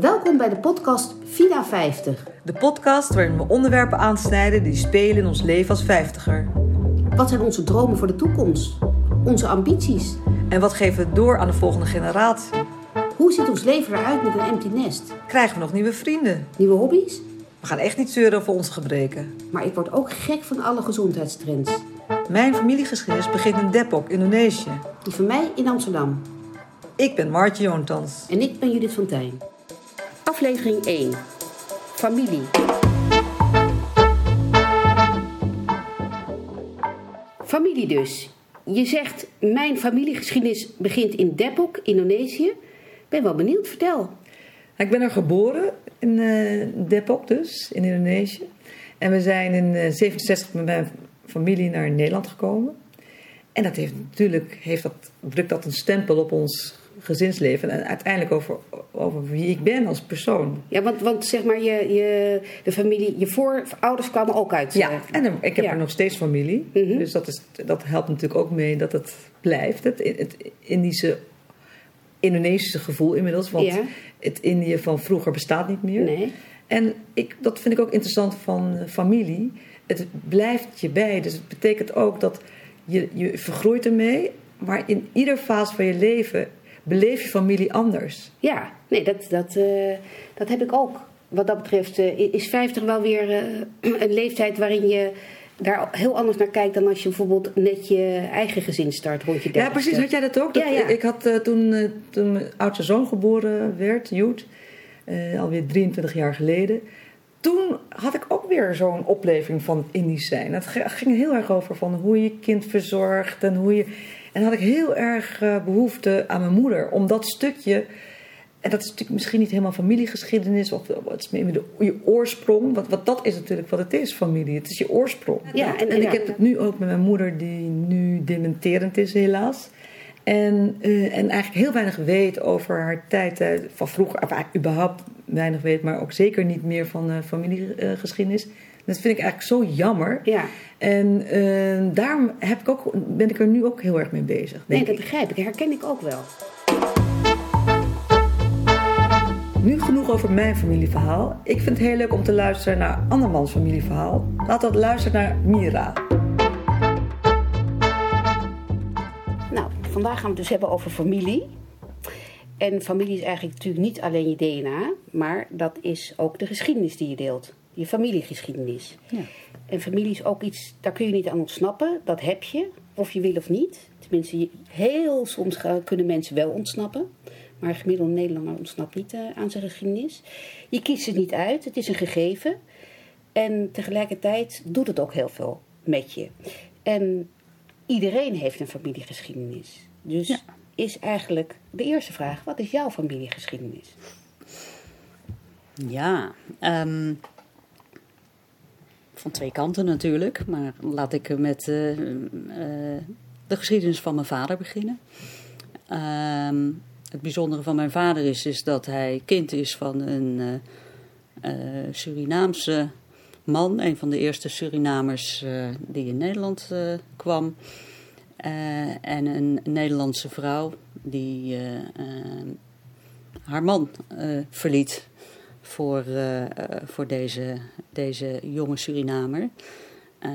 Welkom bij de podcast Vida 50. De podcast waarin we onderwerpen aansnijden die spelen in ons leven als vijftiger. Wat zijn onze dromen voor de toekomst? Onze ambities? En wat geven we door aan de volgende generatie? Hoe ziet ons leven eruit met een empty nest? Krijgen we nog nieuwe vrienden? Nieuwe hobby's? We gaan echt niet zeuren over onze gebreken. Maar ik word ook gek van alle gezondheidstrends. Mijn familiegeschiedenis begint in Depok, Indonesië. Die van mij in Amsterdam. Ik ben Martje Joontans. En ik ben Judith van Tijn. Aflevering 1. Familie. Familie dus. Je zegt, mijn familiegeschiedenis begint in Depok, Indonesië. Ben wel benieuwd, vertel. Ik ben er geboren in uh, Depok dus, in Indonesië. En we zijn in 1967 met mijn familie naar Nederland gekomen. En dat heeft natuurlijk, heeft dat, drukt dat een stempel op ons gezinsleven en uiteindelijk over, over wie ik ben als persoon. Ja, want, want zeg maar, je, je, de familie, je voorouders kwamen ook uit. Ja, eh, en ik heb ja. er nog steeds familie. Mhm. Dus dat, is, dat helpt natuurlijk ook mee dat het blijft. Het, het Indische, Indonesische gevoel inmiddels. Want Ja. het Indië van vroeger bestaat niet meer. Nee. En ik, dat vind ik ook interessant van eh, familie. Het blijft je bij. Dus het betekent ook dat je, je vergroeit ermee. Maar in ieder fase van je leven beleef je familie anders. Ja, nee, dat, dat, eh, dat heb ik ook. Wat dat betreft eh, is 50 wel weer eh, een leeftijd waarin je daar heel anders naar kijkt dan als je bijvoorbeeld net je eigen gezin start rond je Ja, 30ste. precies. Had jij dat ook? Dat, Ja, ja. Ik had toen, toen mijn oudste zoon geboren werd, eh, alweer 23 jaar geleden. Toen had ik ook weer zo'n opleving van Indisch zijn. Het ging heel erg over van hoe je kind verzorgt en hoe je. En had ik heel erg eh, behoefte aan mijn moeder om dat stukje. En dat is natuurlijk misschien niet helemaal familiegeschiedenis, of het is meer de, je oorsprong. Want, wat dat is natuurlijk wat het is, familie. Het is je oorsprong. Ja, en- en, ik heb het nu ook met mijn moeder, die nu dementerend is, helaas. En, eh, en eigenlijk heel weinig weet over haar tijd eh, van vroeger. Of eigenlijk überhaupt weinig weet, maar ook zeker niet meer van eh, familiegeschiedenis. Dat vind ik eigenlijk zo jammer. Ja, En eh, daarom heb ik ook, ben ik er nu ook heel erg mee bezig. nee, dat ik. begrijp ik. Herken ik ook wel. Nu genoeg over mijn familieverhaal. Ik vind het heel leuk om te luisteren naar andermans familieverhaal. Laten we luisteren naar Mira. Nou, vandaag gaan we het dus hebben over familie. En familie is eigenlijk natuurlijk niet alleen je DNA, maar dat is ook de geschiedenis die je deelt. Je familiegeschiedenis. Ja. En familie is ook iets, daar kun je niet aan ontsnappen. Dat heb je, of je wil of niet. Tenminste, heel soms kunnen mensen wel ontsnappen. Maar een gemiddelde Nederlander ontsnapt niet eh, aan zijn geschiedenis. Je kiest het niet uit, het is een gegeven. En tegelijkertijd doet het ook heel veel met je. En iedereen heeft een familiegeschiedenis. Dus Ja. is eigenlijk de eerste vraag: wat is jouw familiegeschiedenis? Ja, ehm, van twee kanten natuurlijk. Maar laat ik met eh, eh, de geschiedenis van mijn vader beginnen. Ehm, het bijzondere van mijn vader is, is dat hij kind is van een eh, Surinaamse man. Een van de eerste Surinamers die in Nederland kwam. En een Nederlandse vrouw die haar man verliet voor, eh, voor deze, deze jonge Surinamer. Eh,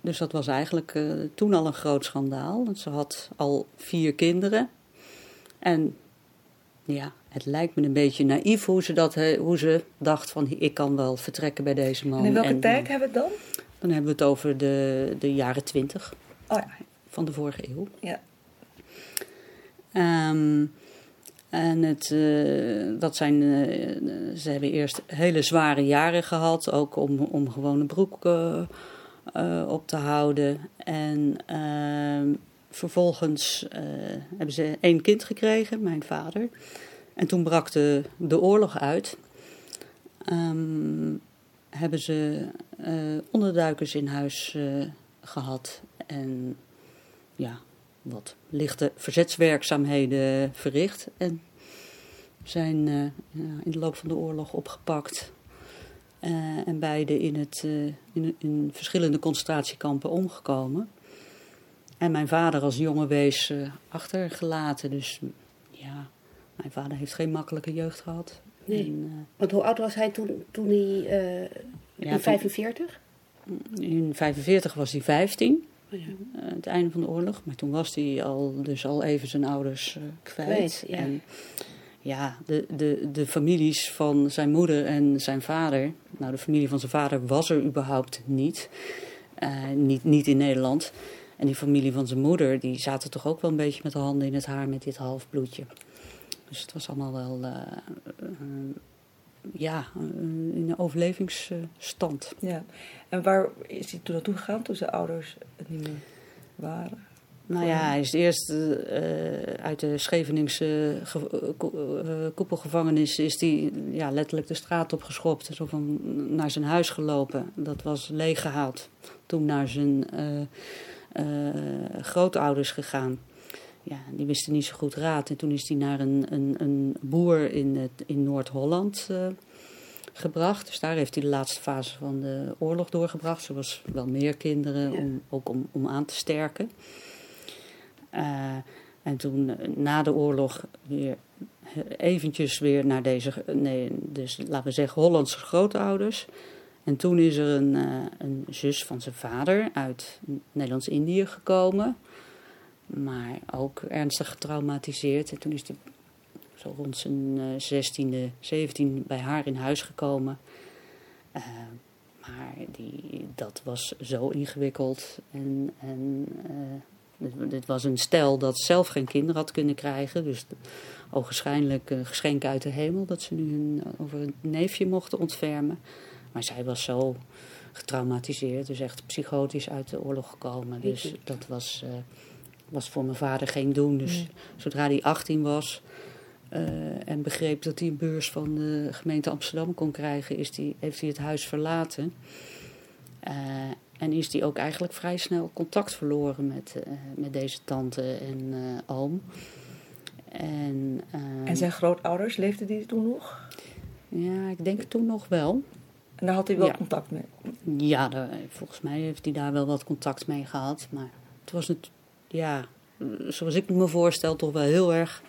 dus dat was eigenlijk eh, toen al een groot schandaal. Ze had al vier kinderen. En ja, het lijkt me een beetje naïef hoe ze, dat, hoe ze dacht van ik kan wel vertrekken bij deze man. En in welke En, tijd hebben we het dan? Dan hebben we het over de, de jaren twintig Oh ja. van de vorige eeuw. ja. Ehm, en het, eh, dat zijn, eh, ze hebben eerst hele zware jaren gehad, ook om, om gewoon een broek eh, op te houden. En ehm, vervolgens hebben ze één kind gekregen, mijn vader. En toen brak de, de oorlog uit. Ehm, hebben ze onderduikers in huis eh, gehad. En ja, wat lichte verzetswerkzaamheden verricht. En zijn eh, in de loop van de oorlog opgepakt. Eh, en beide in, het, eh, in, in verschillende concentratiekampen omgekomen. En mijn vader als jonge wees achtergelaten. Dus ja, mijn vader heeft geen makkelijke jeugd gehad. Nee. En, Want hoe oud was hij toen, toen hij... Ja, in toen- 45? in 45 was hij 15, Oh ja. eh, het einde van de oorlog. Maar toen was hij al, dus al even zijn ouders eh, kwijt. Kwijt, ja. En ja, de, de, de families van zijn moeder en zijn vader. Nou, de familie van zijn vader was er überhaupt niet. Eh, niet, niet in Nederland. En die familie van zijn moeder, die zaten toch ook wel een beetje met de handen in het haar met dit halfbloedje. Dus het was allemaal wel, ja, eh, in een overlevingsstand. Ja. En waar is hij toen naartoe gegaan toen zijn ouders het niet meer waren? Nou ja, hij is eerst eh, uit de Scheveningse eh, ko- koepelgevangenis is die ja, letterlijk de straat opgeschopt. Zo van naar zijn huis gelopen. Dat was leeggehaald. Toen naar zijn grootouders gegaan. Ja, die wisten niet zo goed raad. En toen is hij naar een, een, een boer in, het, in Noord-Holland eh, gebracht. Dus daar heeft hij de laatste fase van de oorlog doorgebracht. Zoals wel meer kinderen, Ja. om, ook om, om aan te sterken. Eh, en toen eh, na de oorlog weer eventjes weer naar deze, nee, dus laten we zeggen Hollandse grootouders. En toen is er een, een zus van zijn vader uit Nederlands-Indië gekomen. Maar ook ernstig getraumatiseerd. En toen is hij zo rond zijn eh, 16e, 17 bij haar in huis gekomen. Eh, maar die, dat was zo ingewikkeld. En, en eh, dit, dit was een stel dat zelf geen kinderen had kunnen krijgen. Dus ogenschijnlijk een geschenk uit de hemel dat ze nu een, over een neefje mochten ontfermen. Maar zij was zo getraumatiseerd, dus echt psychotisch uit de oorlog gekomen. Dus dat was, was voor mijn vader geen doen. Dus Nee. zodra hij 18 was eh, en begreep dat hij een beurs van de gemeente Amsterdam kon krijgen, is die, heeft hij het huis verlaten. Eh, en is hij ook eigenlijk vrij snel contact verloren met, eh, met deze tante en oom. En, En zijn grootouders, leefden die toen nog? ja, ik denk toen nog wel. En daar had hij wel Ja. contact mee. Ja, daar- volgens mij heeft hij daar wel wat contact mee gehad. Maar het was het, ja, zoals ik me voorstel, toch wel heel erg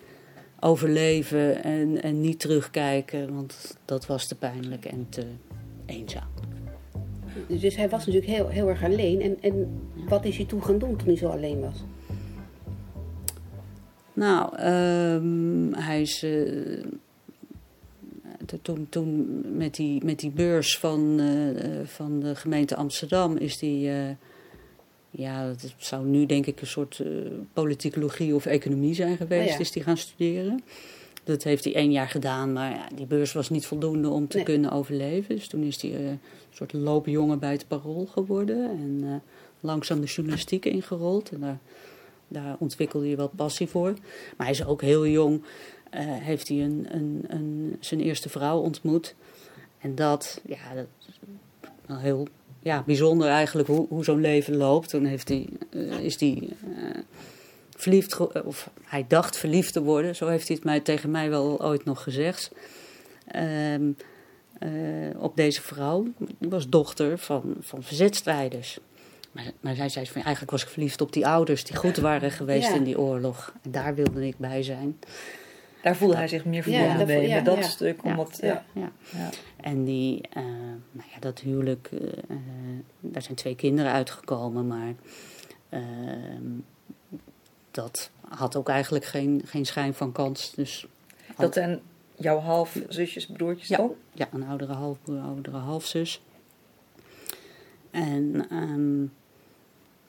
overleven en, en niet terugkijken. Want dat was te pijnlijk en te eenzaam. Dus hij was natuurlijk heel, heel erg alleen. En, en wat is hij toen gaan doen toen hij zo alleen was? Nou, ehm, hij is eh, toen, toen met, die, met die beurs van, eh, eh, van de gemeente Amsterdam is die, ja, dat zou nu denk ik een soort eh, politicologie of economie zijn geweest, Oh ja. is die gaan studeren. Dat heeft hij één jaar gedaan, maar ja, die beurs was niet voldoende om te Nee. kunnen overleven. Dus toen is hij eh, een soort loopjongen bij het parool geworden en eh, langzaam de journalistiek ingerold. En daar, daar ontwikkelde hij wel passie voor. Maar hij is ook heel jong, heeft hij een, een, een, zijn eerste vrouw ontmoet. En dat, ja, dat is wel heel ja, bijzonder eigenlijk hoe, hoe zo'n leven loopt. Toen heeft hij, eh, is hij eh, verliefd, ge- of hij dacht verliefd te worden. Zo heeft hij het mij, tegen mij wel ooit nog gezegd. Ehm, eh, op deze vrouw. Die was dochter van, van verzetstrijders. Maar, maar zij zei van eigenlijk was ik verliefd op die ouders die goed waren geweest Ja. in die oorlog. En daar wilde ik bij zijn. Daar voelde hij zich meer verbonden mee. met dat stuk. Omdat, ja. Ja. Ja. Ja. En die, eh, nou ja, dat huwelijk, eh, eh, daar zijn twee kinderen uitgekomen, maar ehm, dat had ook eigenlijk geen, geen schijn van kans. Dus Dat zijn jouw half zusjes, broertjes Ja. dan? ja, een oudere halfbroer, oudere halfzus. En ehm,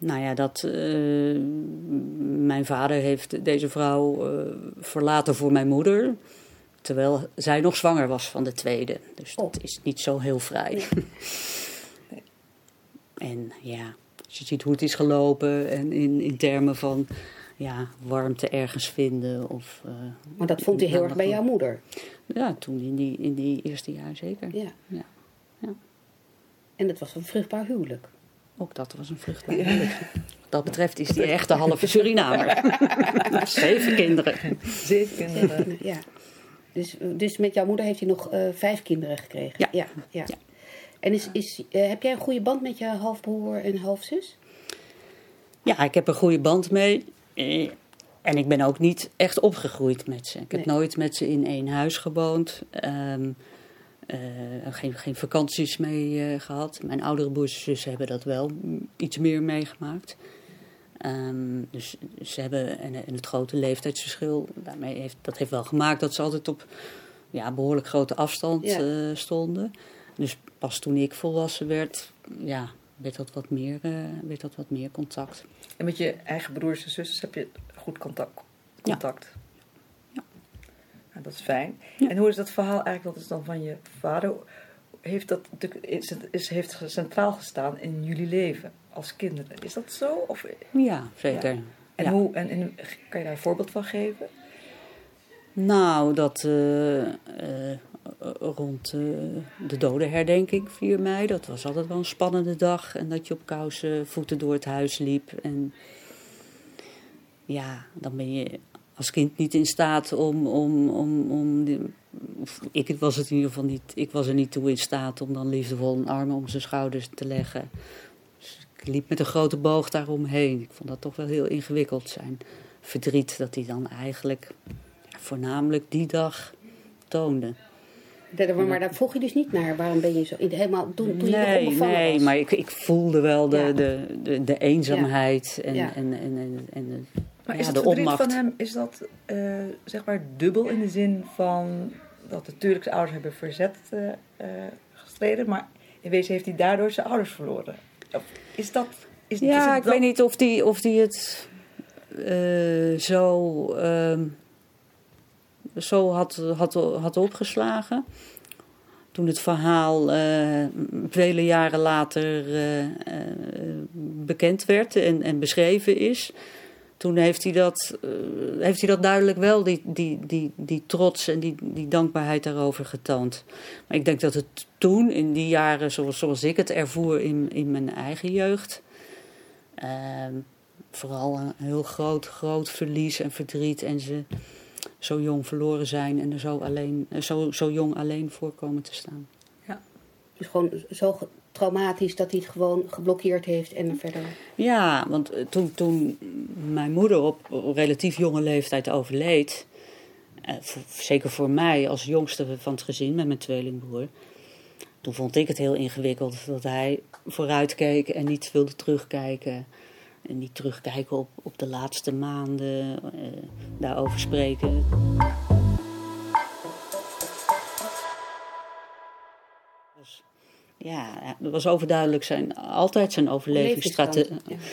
nou ja, dat, eh, mijn vader heeft deze vrouw eh, verlaten voor mijn moeder. Terwijl zij nog zwanger was van de tweede. Dus dat is niet zo heel vrij. en ja, als je ziet hoe het is gelopen en in, in termen van ja, warmte ergens vinden. Of, eh, Maar dat vond hij heel erg bij jouw moeder. Ja, toen in die, in die eerste jaar zeker. Ja. Ja. Ja. En het was een vruchtbaar huwelijk. Ook dat was een vruchtbaar huwelijk. Wat dat betreft is die echt de halve Surinamer. Zeven kinderen. Zeven kinderen. Ja. Dus, dus met jouw moeder heeft hij nog eh, vijf kinderen gekregen. Ja. ja, ja. Ja. En is, is, eh, heb jij een goede band met je halfbroer en halfzus? Ja, ik heb een goede band mee. Eh, En ik ben ook niet echt opgegroeid met ze. Ik heb Nee. nooit met ze in één huis gewoond. Ehm, eh, geen, geen vakanties mee eh, gehad. Mijn oudere broers en zussen hebben dat wel iets meer meegemaakt. Ehm, dus ze hebben, en, en het grote leeftijdsverschil, daarmee heeft, dat heeft wel gemaakt dat ze altijd op ja, behoorlijk grote afstand Ja. eh, stonden. Dus pas toen ik volwassen werd, ja, werd dat wat meer, eh, werd dat wat meer contact. En met je eigen broers en zusters heb je goed contact. contact. Ja. Nou, dat is fijn. Ja. En hoe is dat verhaal eigenlijk, dat is dan van je vader, heeft dat is, is, heeft centraal gestaan in jullie leven als kinderen? Is dat zo? Of, Ja, zeker. en Ja. hoe, en, en kan je daar een voorbeeld van geven? Nou, dat eh, eh, rond eh, de dodenherdenking 4 mei, dat was altijd wel een spannende dag. En dat je op kousen voeten door het huis liep. En ja, dan ben je als kind niet in staat om. om, om, om of ik was het in ieder geval niet. Ik was er niet toe in staat om dan liefdevol een arm om zijn schouders te leggen. Dus ik liep met een grote boog daaromheen. Ik vond dat toch wel heel ingewikkeld zijn. Verdriet dat hij dan eigenlijk voornamelijk die dag toonde. Daar- Maar daar vroeg je dus niet naar. Waarom ben je zo... Helemaal toen, toen je nog nee, nee, was. maar ik, ik voelde wel de, Ja. de, de, de eenzaamheid en, Ja. en, en, en, en de- Maar Ja, is het de onmacht. van hem, is dat eh, zeg maar dubbel in de zin van dat natuurlijk zijn ouders hebben verzet eh, eh, gestreden, maar in wezen heeft hij daardoor zijn ouders verloren? Of is dat... Is, is Ja, ik weet niet of die, of die het zo, ehm, zo had, had, had opgeslagen. Toen het verhaal vele jaren later bekend werd en, en beschreven is. Toen heeft hij dat, eh, heeft hij dat duidelijk wel, die, die, die, die trots en die, die dankbaarheid daarover getoond. Maar ik denk dat het toen, in die jaren zoals, zoals ik het ervoer in, in mijn eigen jeugd, Ehm, vooral een heel groot, groot verlies en verdriet. En ze zo jong verloren zijn en er zo, alleen, eh, zo, zo jong alleen voor komen te staan. Dus gewoon zo traumatisch dat hij het gewoon geblokkeerd heeft en verder... Ja, want eh, toen, toen mijn moeder op relatief jonge leeftijd overleed, eh, zeker voor mij als jongste van het gezin met mijn tweelingbroer, toen vond ik het heel ingewikkeld dat hij vooruitkeek en niet wilde terugkijken. En niet terugkijken op, op de laatste maanden, eh, daarover spreken. Ja, dat was overduidelijk zijn, altijd zijn overlevingsstrategie Levensstand,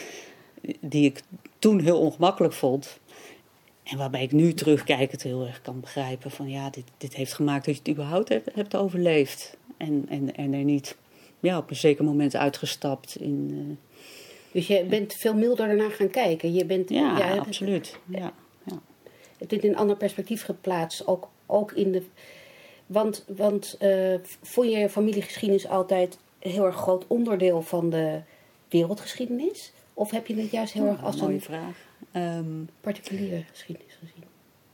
die ik toen heel ongemakkelijk vond. En waarbij ik nu terugkijk het heel erg kan begrijpen van ja, dit, dit heeft gemaakt dat je het überhaupt hebt, hebt overleefd. En, en, en er niet ja, op een zeker moment uitgestapt in... eh, Dus je bent veel milder daarna gaan kijken. Je bent, ja, het- absoluut. Ja, ja. Het in een ander perspectief geplaatst. Ook, ook in de. Want, want eh, vond je familiegeschiedenis altijd een heel erg groot onderdeel van de wereldgeschiedenis? Of heb je het juist heel erg als mooie een vraag. Ehm, particuliere geschiedenis gezien?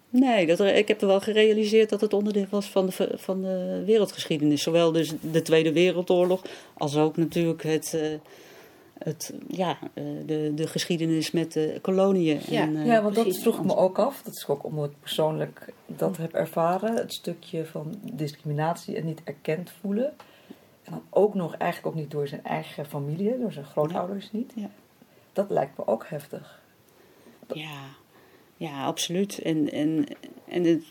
Nee, dat er, ik heb er wel gerealiseerd dat het onderdeel was van de, van de wereldgeschiedenis. Zowel dus de Tweede Wereldoorlog als ook natuurlijk het, eh, het, ja, eh, de, de geschiedenis met de koloniën. Ja, en, eh, Ja, want dat vroeg ik me ook af. Dat is ook omdat ik persoonlijk dat heb ervaren. Het stukje van discriminatie en niet erkend voelen. En dan ook nog eigenlijk ook niet door zijn eigen familie, door zijn grootouders niet. Ja. Dat lijkt me ook heftig. Ja, ja absoluut. En, en, en het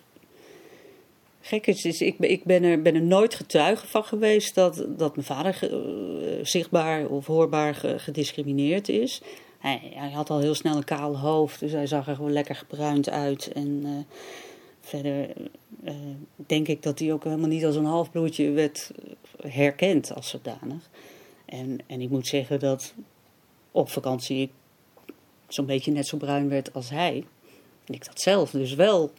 gekke is, is ik, ik ben, er, ben er nooit getuige van geweest dat, dat mijn vader eh, zichtbaar of hoorbaar ge- gediscrimineerd is. Hij, hij had al heel snel een kaal hoofd, dus hij zag er gewoon lekker gebruind uit. En eh, verder eh, denk ik dat hij ook helemaal niet als een halfbloedje werd herkend als zodanig. En, en ik moet zeggen dat op vakantie ik zo'n beetje net zo bruin werd als hij. En ik dat zelf dus wel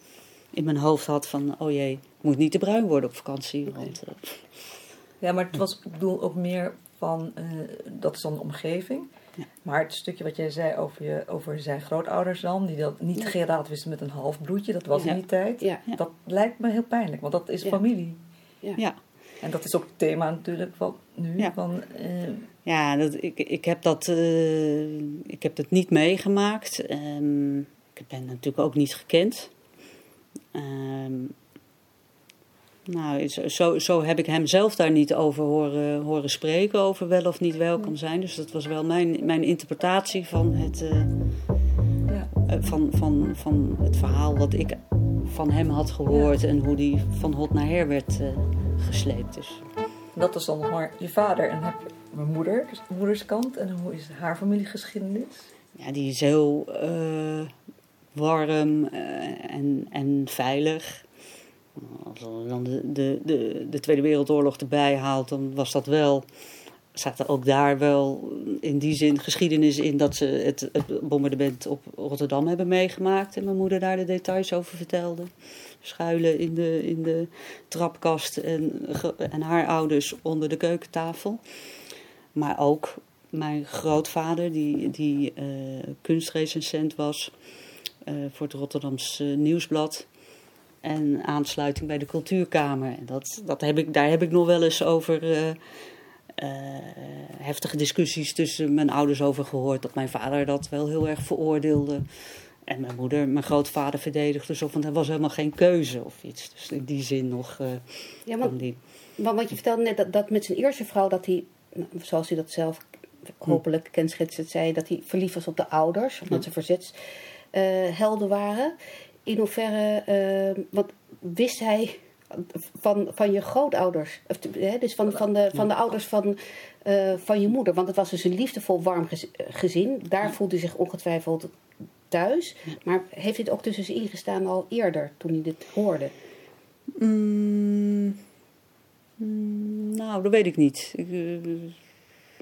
in mijn hoofd had van, oh jee, moet niet te bruin worden op vakantie. Want, eh, Ja, maar het was, ik bedoel ook meer van, eh, dat is dan de omgeving. Ja. Maar het stukje wat jij zei over, je, over zijn grootouders dan, die dat niet Ja. geraad wisten met een half bloedje, dat was Ja. in die tijd. Ja, Ja. Dat lijkt me heel pijnlijk, want dat is Ja. familie. ja. En dat is ook het thema natuurlijk van nu. Ja. Van, eh, Ja, dat, ik, ik, heb dat, eh, ik heb dat niet meegemaakt. Ehm, ik ben natuurlijk ook niet gekend. Ehm, nou, zo, zo heb ik hem zelf daar niet over horen, horen spreken, over wel of niet welkom zijn. Dus dat was wel mijn, mijn interpretatie van het, uh, ja. van, van, van het verhaal wat ik van hem had gehoord en hoe die van hot naar her werd uh, gesleept. Dus. Dat is dan nog maar je vader en heb je mijn moeder, moederskant. En hoe is haar familiegeschiedenis? Ja, die is heel uh, warm en, en veilig. Als je dan de, de, de, de, Tweede Wereldoorlog erbij haalt, dan was dat wel. Zat er ook daar wel in die zin geschiedenis in dat ze het, bombardement op Rotterdam hebben meegemaakt. En mijn moeder daar de details over vertelde. Schuilen in de, in de trapkast en, en haar ouders onder de keukentafel. Maar ook mijn grootvader, die, die uh, kunstrecensent was uh, voor het Rotterdamse Nieuwsblad en aansluiting bij de cultuurkamer. En dat, dat heb ik, daar heb ik nog wel eens over uh, uh, heftige discussies tussen mijn ouders over gehoord. Dat mijn vader dat wel heel erg veroordeelde. En mijn moeder, mijn grootvader verdedigde zo, want er was helemaal geen keuze of iets. Dus in die zin nog. Uh, ja, want, die... want je vertelde net dat, dat met zijn eerste vrouw, dat hij, zoals hij dat zelf hopelijk hm. kenschetst zei, dat hij verliefd was op de ouders, omdat ze verzetshelden waren in hoeverre, uh, wat wist hij van, van je grootouders, hè, dus van, van, de, van de ouders van, uh, van je moeder? Want het was dus een liefdevol, warm gezin. Daar voelde hij zich ongetwijfeld thuis. Maar heeft dit ook tussen ze ingestaan al eerder, toen hij dit hoorde? Mm, mm, nou, dat weet ik niet. Ik, uh,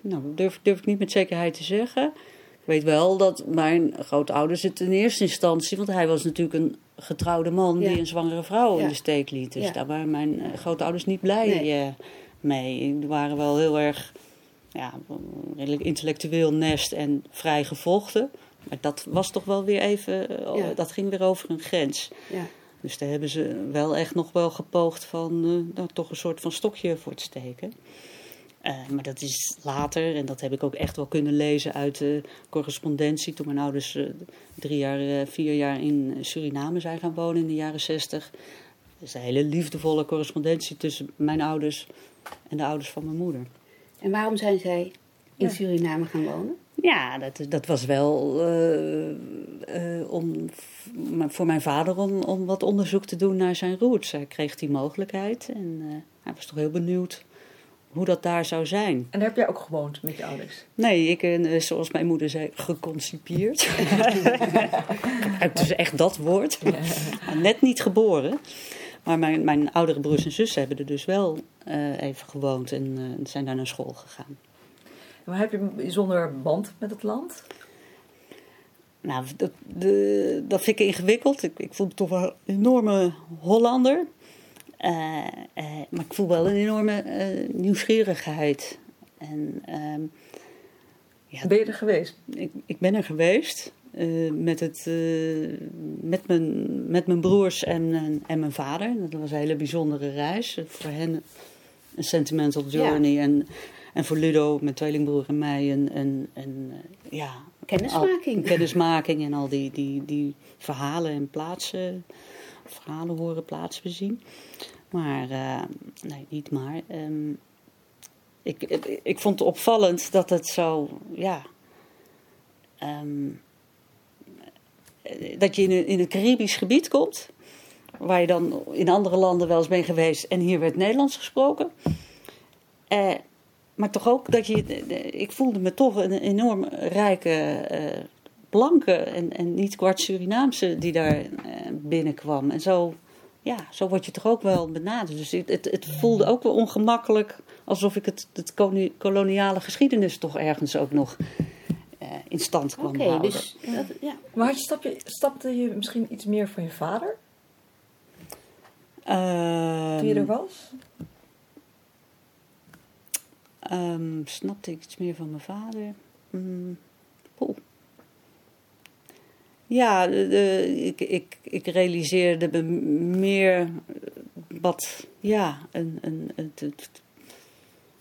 nou, durf, durf ik niet met zekerheid te zeggen. Ik weet wel dat mijn grootouders het in eerste instantie, want hij was natuurlijk een getrouwde man die een zwangere vrouw in de steek liet. Dus daar waren mijn uh, grootouders niet blij nee. uh, mee. Die waren wel heel erg ja, redelijk intellectueel nest en vrij gevochten. Maar dat was toch wel weer even, uh, dat ging weer over een grens. Dus daar hebben ze wel echt nog wel gepoogd van nou, toch een soort van stokje voor te steken. Uh, maar dat is later, en dat heb ik ook echt wel kunnen lezen uit de correspondentie. Toen mijn ouders uh, drie jaar, uh, vier jaar in Suriname zijn gaan wonen in de jaren zestig. is een hele liefdevolle correspondentie tussen mijn ouders en de ouders van mijn moeder. En waarom zijn zij in Suriname gaan wonen? Ja, dat, dat was wel om, voor mijn vader om, om wat onderzoek te doen naar zijn roots. Hij kreeg die mogelijkheid en hij was toch heel benieuwd hoe dat daar zou zijn. En heb jij ook gewoond met je ouders? Nee, ik ben, eh, zoals mijn moeder zei, geconcipieerd. dus echt dat woord. Net niet geboren. Maar mijn, mijn oudere broers en zussen hebben er dus wel uh, even gewoond en uh, zijn daar naar school gegaan. Maar heb je een bijzonder band met het land? Nou, dat, de, dat vind ik ingewikkeld. Ik, ik voel me toch wel een enorme Hollander. Uh, uh, maar ik voel wel een enorme uh, nieuwsgierigheid. En, ehm, ja, ben je er geweest? Ik, ik ben er geweest. met, het, met, mijn, met mijn broers en, en mijn vader. Dat was een hele bijzondere reis. Voor hen een sentimental journey. Ja. En, en voor Ludo, mijn tweelingbroer en mij, een, een, een ja, kennismaking. Al, kennismaking en al die, die, die verhalen en plaatsen verhalen horen plaatsbezien. Maar, uh, nee, niet maar. Um, ik, ik, vond het opvallend dat het zo, ja. Um, dat je in een, in een Caribisch gebied komt, waar je dan in andere landen wel eens bent geweest en hier werd Nederlands gesproken. Uh, maar toch ook dat je, ik voelde me toch een enorm rijke blanke en, en niet kwart Surinaamse die daar uh, binnenkwam. En zo, ja, zo word je toch ook wel benaderd. Dus het, het, het voelde ook wel ongemakkelijk, alsof ik het, het koloniale geschiedenis toch ergens ook nog uh, in stand kwam okay, houden. Dus, dat, ja. Maar had je, stap je, stapte je misschien iets meer van je vader? Um, Toen je er was? Um, snapte ik iets meer van mijn vader? Mm, ja, de, ik, ik, ik realiseerde me meer wat, ja, een, een, het, het,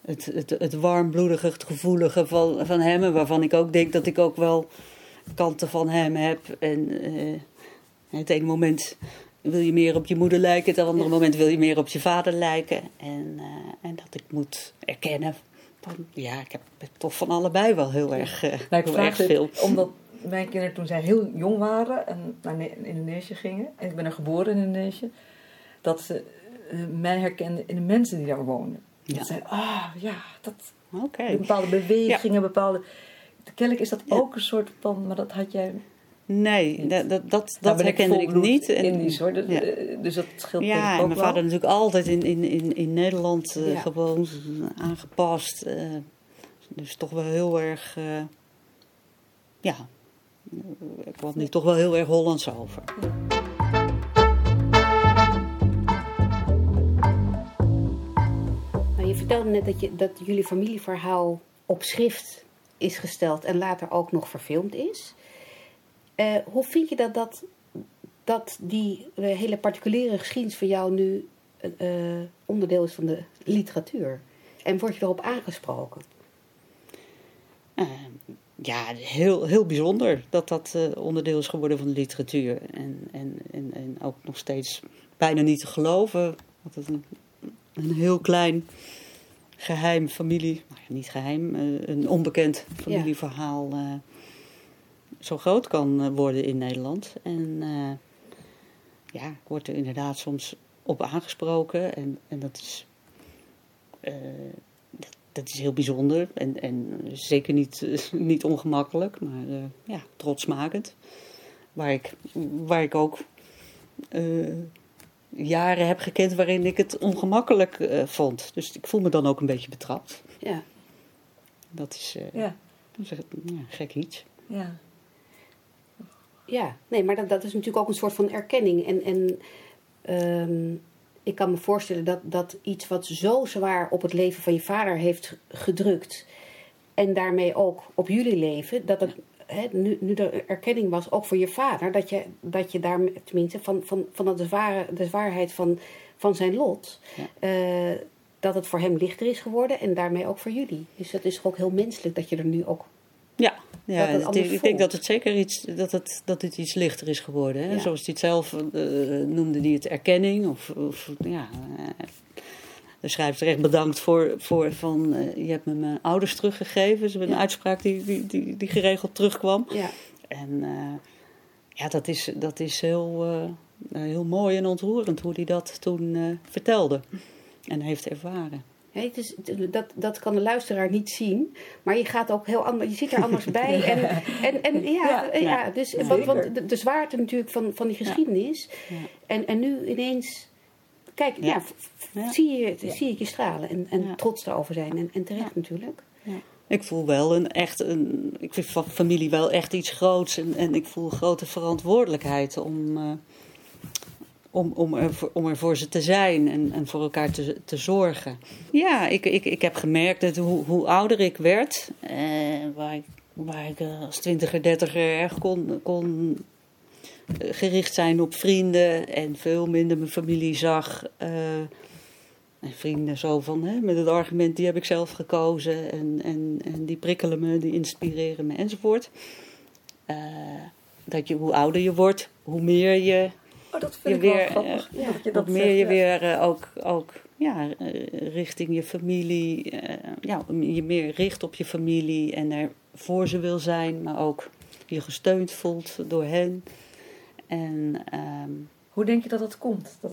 het, het, het warmbloedige, het gevoelige van, van hem. Waarvan ik ook denk dat ik ook wel kanten van hem heb. En eh, het ene moment wil je meer op je moeder lijken, het andere moment wil je meer op je vader lijken. En, eh, en dat ik moet erkennen van, ja, ik heb toch van allebei wel heel erg, uh, nou, heel erg veel. Omdat mijn kinderen toen zij heel jong waren en naar Indonesië gingen, en ik ben er geboren in Indonesië, dat ze mij herkenden in de mensen die daar woonden. Ja. Dat zei, ah ja, dat, okay. bepaalde bewegingen, bepaalde... Kennelijk is dat ook een soort van, maar dat had jij Nee, dat, dat, dat, nou, herkende ik niet. Indisch hoor, dus, ja. dus dat scheelt Ja, en mijn vader natuurlijk altijd in, in, in, in Nederland uh, ja. gewoon aangepast. Uh, dus toch wel heel erg, uh, ja, ik kwam nu toch wel heel erg Hollands over. Nou, je vertelde net dat, je, dat jullie familieverhaal op schrift is gesteld en later ook nog verfilmd is. Uh, hoe vind je dat, dat, dat die uh, hele particuliere geschiedenis van jou nu uh, onderdeel is van de literatuur? En word je erop aangesproken? Ja, heel, heel bijzonder dat dat onderdeel is geworden van de literatuur. En, en, en, en ook nog steeds bijna niet te geloven. Dat het een, een heel klein geheim familie, nou, niet geheim, een onbekend familieverhaal. Ja zo groot kan worden in Nederland. En uh, ja, ik word er inderdaad soms op aangesproken. En, en dat, is, uh, dat, is heel bijzonder. En, en zeker niet, niet ongemakkelijk, maar uh, ja, trotsmakend. Waar ik, waar ik ook jaren heb gekend waarin ik het ongemakkelijk vond. Dus ik voel me dan ook een beetje betrapt. Ja. Dat is, ja. Dat is ja, gek iets. Ja. Ja, nee, maar dat, dat is natuurlijk ook een soort van erkenning. En, en um, ik kan me voorstellen dat, dat iets wat zo zwaar op het leven van je vader heeft gedrukt. En daarmee ook op jullie leven, dat het He, nu, nu er erkenning was, ook voor je vader, dat je, dat je daar, tenminste, van, van, van de, zware, de zwaarheid van, van zijn lot, ja. uh, dat het voor hem lichter is geworden en daarmee ook voor jullie. Dus dat is ook heel menselijk dat je er nu ook ja, ja het, ik denk dat het zeker iets, dat het, dat het iets lichter is geworden. Hè? Ja. Zoals hij het zelf uh, noemde, die het erkenning. Of, of ja, uh, de schrijver echt bedankt voor, voor van, uh, je hebt me mijn ouders teruggegeven. Dat is een uitspraak die, die, die, die, geregeld terugkwam. Ja. En ja, dat is, dat is heel, heel mooi en ontroerend hoe hij dat toen vertelde en heeft ervaren. He, dus, dat, dat kan de luisteraar niet zien. Maar je gaat ook heel anders. Je zit er anders bij. En, en, en ja, ja, ja, dus want, want de, de, zwaarte natuurlijk van, van die geschiedenis. En, en nu ineens. Kijk, ja. zie, je, zie ik je stralen en, en trots erover zijn. En, en terecht natuurlijk. Ik voel wel een echt, een, ik vind van familie wel echt iets groots. En, en ik voel grote verantwoordelijkheid om, uh, om, om, er, om er voor ze te zijn en, en voor elkaar te, te zorgen. Ja, ik, ik, ik heb gemerkt dat hoe, hoe ouder ik werd, eh, waar, ik, waar ik als twintiger, dertiger erg kon, kon gericht zijn op vrienden en veel minder mijn familie zag. Uh, en vrienden zo van, hè, met het argument, die heb ik zelf gekozen en, en, en die prikkelen me, die inspireren me enzovoort. Uh, dat je, hoe ouder je wordt, hoe meer je Oh, dat vind je ik weer, grappig. Uh, ja, dat je dat meer zegt, je weer uh, ook, ook ja, uh, richting je familie, ja, je meer richt op je familie en er voor ze wil zijn, maar ook je gesteund voelt door hen. En, um, Hoe denk je dat dat komt? Dat,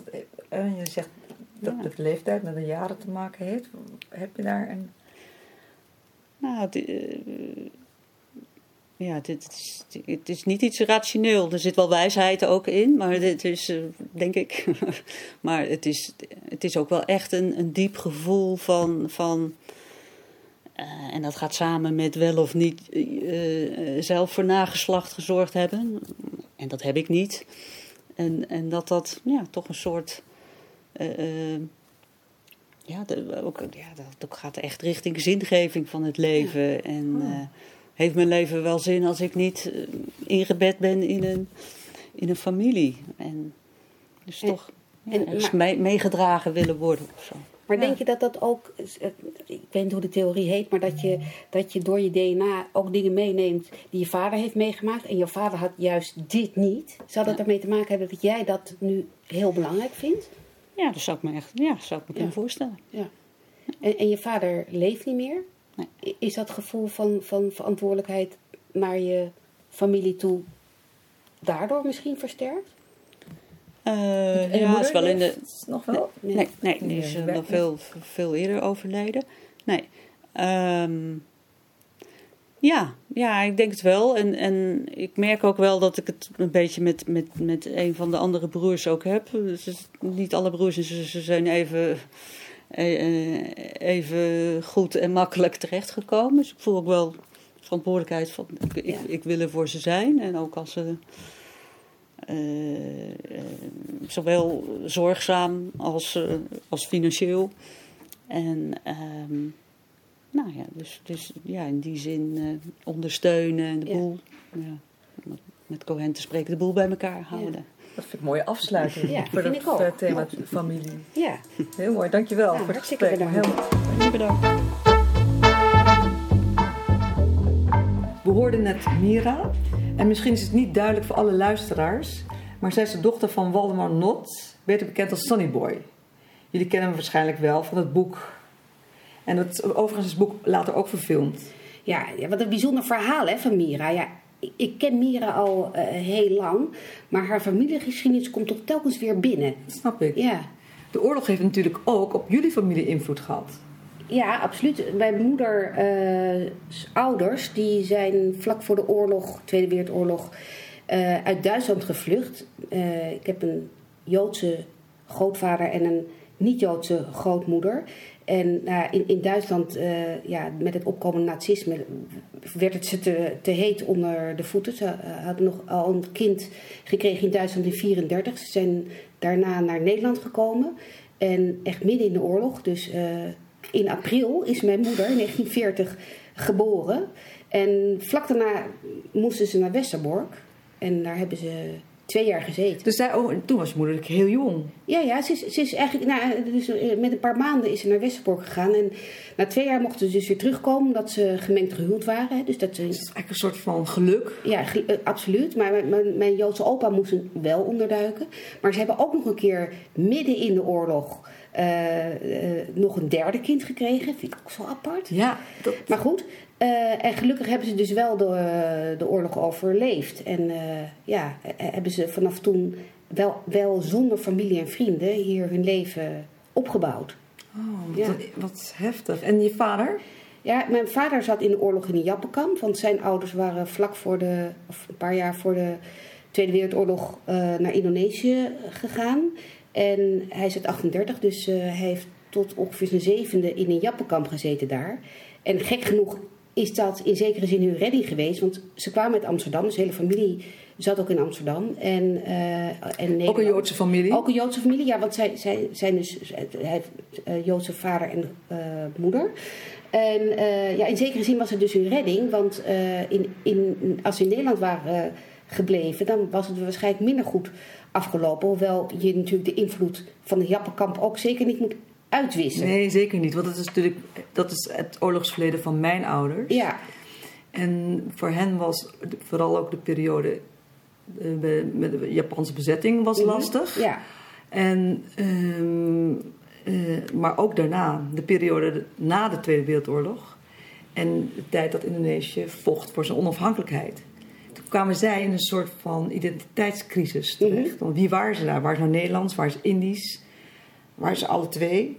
je zegt dat het leeftijd met de jaren te maken heeft. Heb je daar een. Nou, ja, dit is, het is niet iets rationeel. Er zit wel wijsheid ook in, maar het is, uh, denk ik. maar het is, het is ook wel echt een, een diep gevoel van. van uh, en dat gaat samen met wel of niet uh, zelf voor nageslacht gezorgd hebben. En dat heb ik niet. En, en dat dat ja, toch een soort. ja, de, ook, ja, dat gaat echt richting zingeving van het leven. Ja. En. Oh heeft mijn leven wel zin als ik niet uh, ingebed ben in een, in een familie. En dus en, toch ja, en, maar, meegedragen willen worden of zo. Maar Ja. denk je dat dat ook, eh, ik weet niet hoe de theorie heet, maar dat je, dat je door je DNA ook dingen meeneemt die je vader heeft meegemaakt en je vader had juist dit niet? Zou dat ermee te maken hebben dat jij dat nu heel belangrijk vindt? Ja, dat zou ik me echt ja, zou ik me kunnen voorstellen. Ja. En, en je vader leeft niet meer? Nee. Is dat gevoel van, van verantwoordelijkheid naar je familie toe daardoor misschien versterkt? Je ja, is wel in de. nog wel? Nee, nee, die Nee, is eh, werkt nog veel, veel eerder overleden. Nee. Ehm, ja, ja, ik denk het wel. En, en ik merk ook wel dat ik het een beetje met, met, met een van de andere broers ook heb. Dus is niet alle broers en zussen zijn even, even goed en makkelijk terechtgekomen. Dus ik voel ook wel verantwoordelijkheid van ik, ik, wil er voor ze zijn. En ook als ze eh, eh, zowel zorgzaam als, eh, als financieel. En ehm, nou ja, dus, dus ja, in die zin eh, ondersteunen en de boel, ja, met- met Cohen te spreken, de boel bij elkaar houden. Dat vind ik een mooie afsluiting Ja, voor vind het ik ook. eh, thema familie. Ja, Heel mooi, dankjewel Ja, voor het gesprek. bedankt. Heel- Bedankt. We hoorden net Mira. En misschien is het niet duidelijk voor alle luisteraars. Maar zij is de dochter van Waldemar Not, beter bekend als Sonny Boy. Jullie kennen hem waarschijnlijk wel van het boek. En het, overigens is het boek later ook verfilmd. ja, ja, wat een bijzonder verhaal hè, van Mira. Ja, ik, ken Mira al eh, heel lang, maar haar familiegeschiedenis komt toch telkens weer binnen. Dat snap ik. Ja, De oorlog heeft natuurlijk ook op jullie familie invloed gehad. Ja, absoluut. Mijn moeder, eh, ouders, die zijn vlak voor de oorlog, Tweede Wereldoorlog, eh, uit Duitsland gevlucht. Ik heb een Joodse grootvader en een niet-Joodse grootmoeder. En nou, in, in Duitsland, eh, ja, met het opkomende nazisme, werd het ze te, te heet onder de voeten. Ze eh, hadden nog al een kind gekregen in Duitsland in 1934. Ze zijn daarna naar Nederland gekomen. En echt midden in de oorlog, dus eh, in april is mijn moeder in 1940 geboren. En vlak daarna moesten ze naar Westerbork. En daar hebben ze twee jaar gezeten. Dus zij, oh, en toen was je moeder heel jong. Ja, ja ze, is, ze is eigenlijk nou, dus eh, met een paar maanden is ze naar Westerbork gegaan. En na twee jaar mochten ze dus weer terugkomen omdat ze gemengd gehuwd waren. Dus dat ze dat is eigenlijk een soort van geluk. ja, eh, absoluut. Maar mijn, Joodse opa moest wel onderduiken. Maar ze hebben ook nog een keer midden in de oorlog eh, eh, nog een derde kind gekregen. Vind ik ook zo apart. Ja, dat, Maar goed, eh, en gelukkig hebben ze dus wel de, de oorlog overleefd. En eh, ja, eh, hebben ze vanaf toen wel, wel zonder familie en vrienden hier hun leven opgebouwd. oh, Ja. wat, heftig. En je vader? Ja, mijn vader zat in de oorlog in een jappenkamp. Want zijn ouders waren vlak voor de, of een paar jaar voor de Tweede Wereldoorlog eh, naar Indonesië gegaan. En hij is uit 38, dus eh, hij heeft tot ongeveer zijn zevende in een jappenkamp gezeten daar. En gek genoeg is dat in zekere zin hun redding geweest. Want ze kwamen uit Amsterdam, dus de hele familie zat ook in Amsterdam. En, eh, en Ook een. Joodse familie? Ook een Joodse familie, ja, want zij, zij zijn dus, hij heeft eh, Joodse vader en eh, moeder. En eh, ja, in zekere zin was het dus hun redding, want eh, in, in, als ze in Nederland waren eh, gebleven, dan was het waarschijnlijk minder goed afgelopen. Hoewel je natuurlijk de invloed van het Jappenkamp ook zeker niet moet uitwissen. Nee, zeker niet. Want dat is natuurlijk dat is het oorlogsverleden van mijn ouders. Ja, En voor hen was vooral ook de periode eh, met de Japanse bezetting was Mhm. lastig. ja, En, ehm, eh, maar ook daarna, de periode na de Tweede Wereldoorlog. En de tijd dat Indonesië vocht voor zijn onafhankelijkheid. Toen kwamen zij in een soort van identiteitscrisis terecht. Want wie waren ze daar? Waren ze nou Nederlands? Waren ze Indisch? Waren ze alle twee?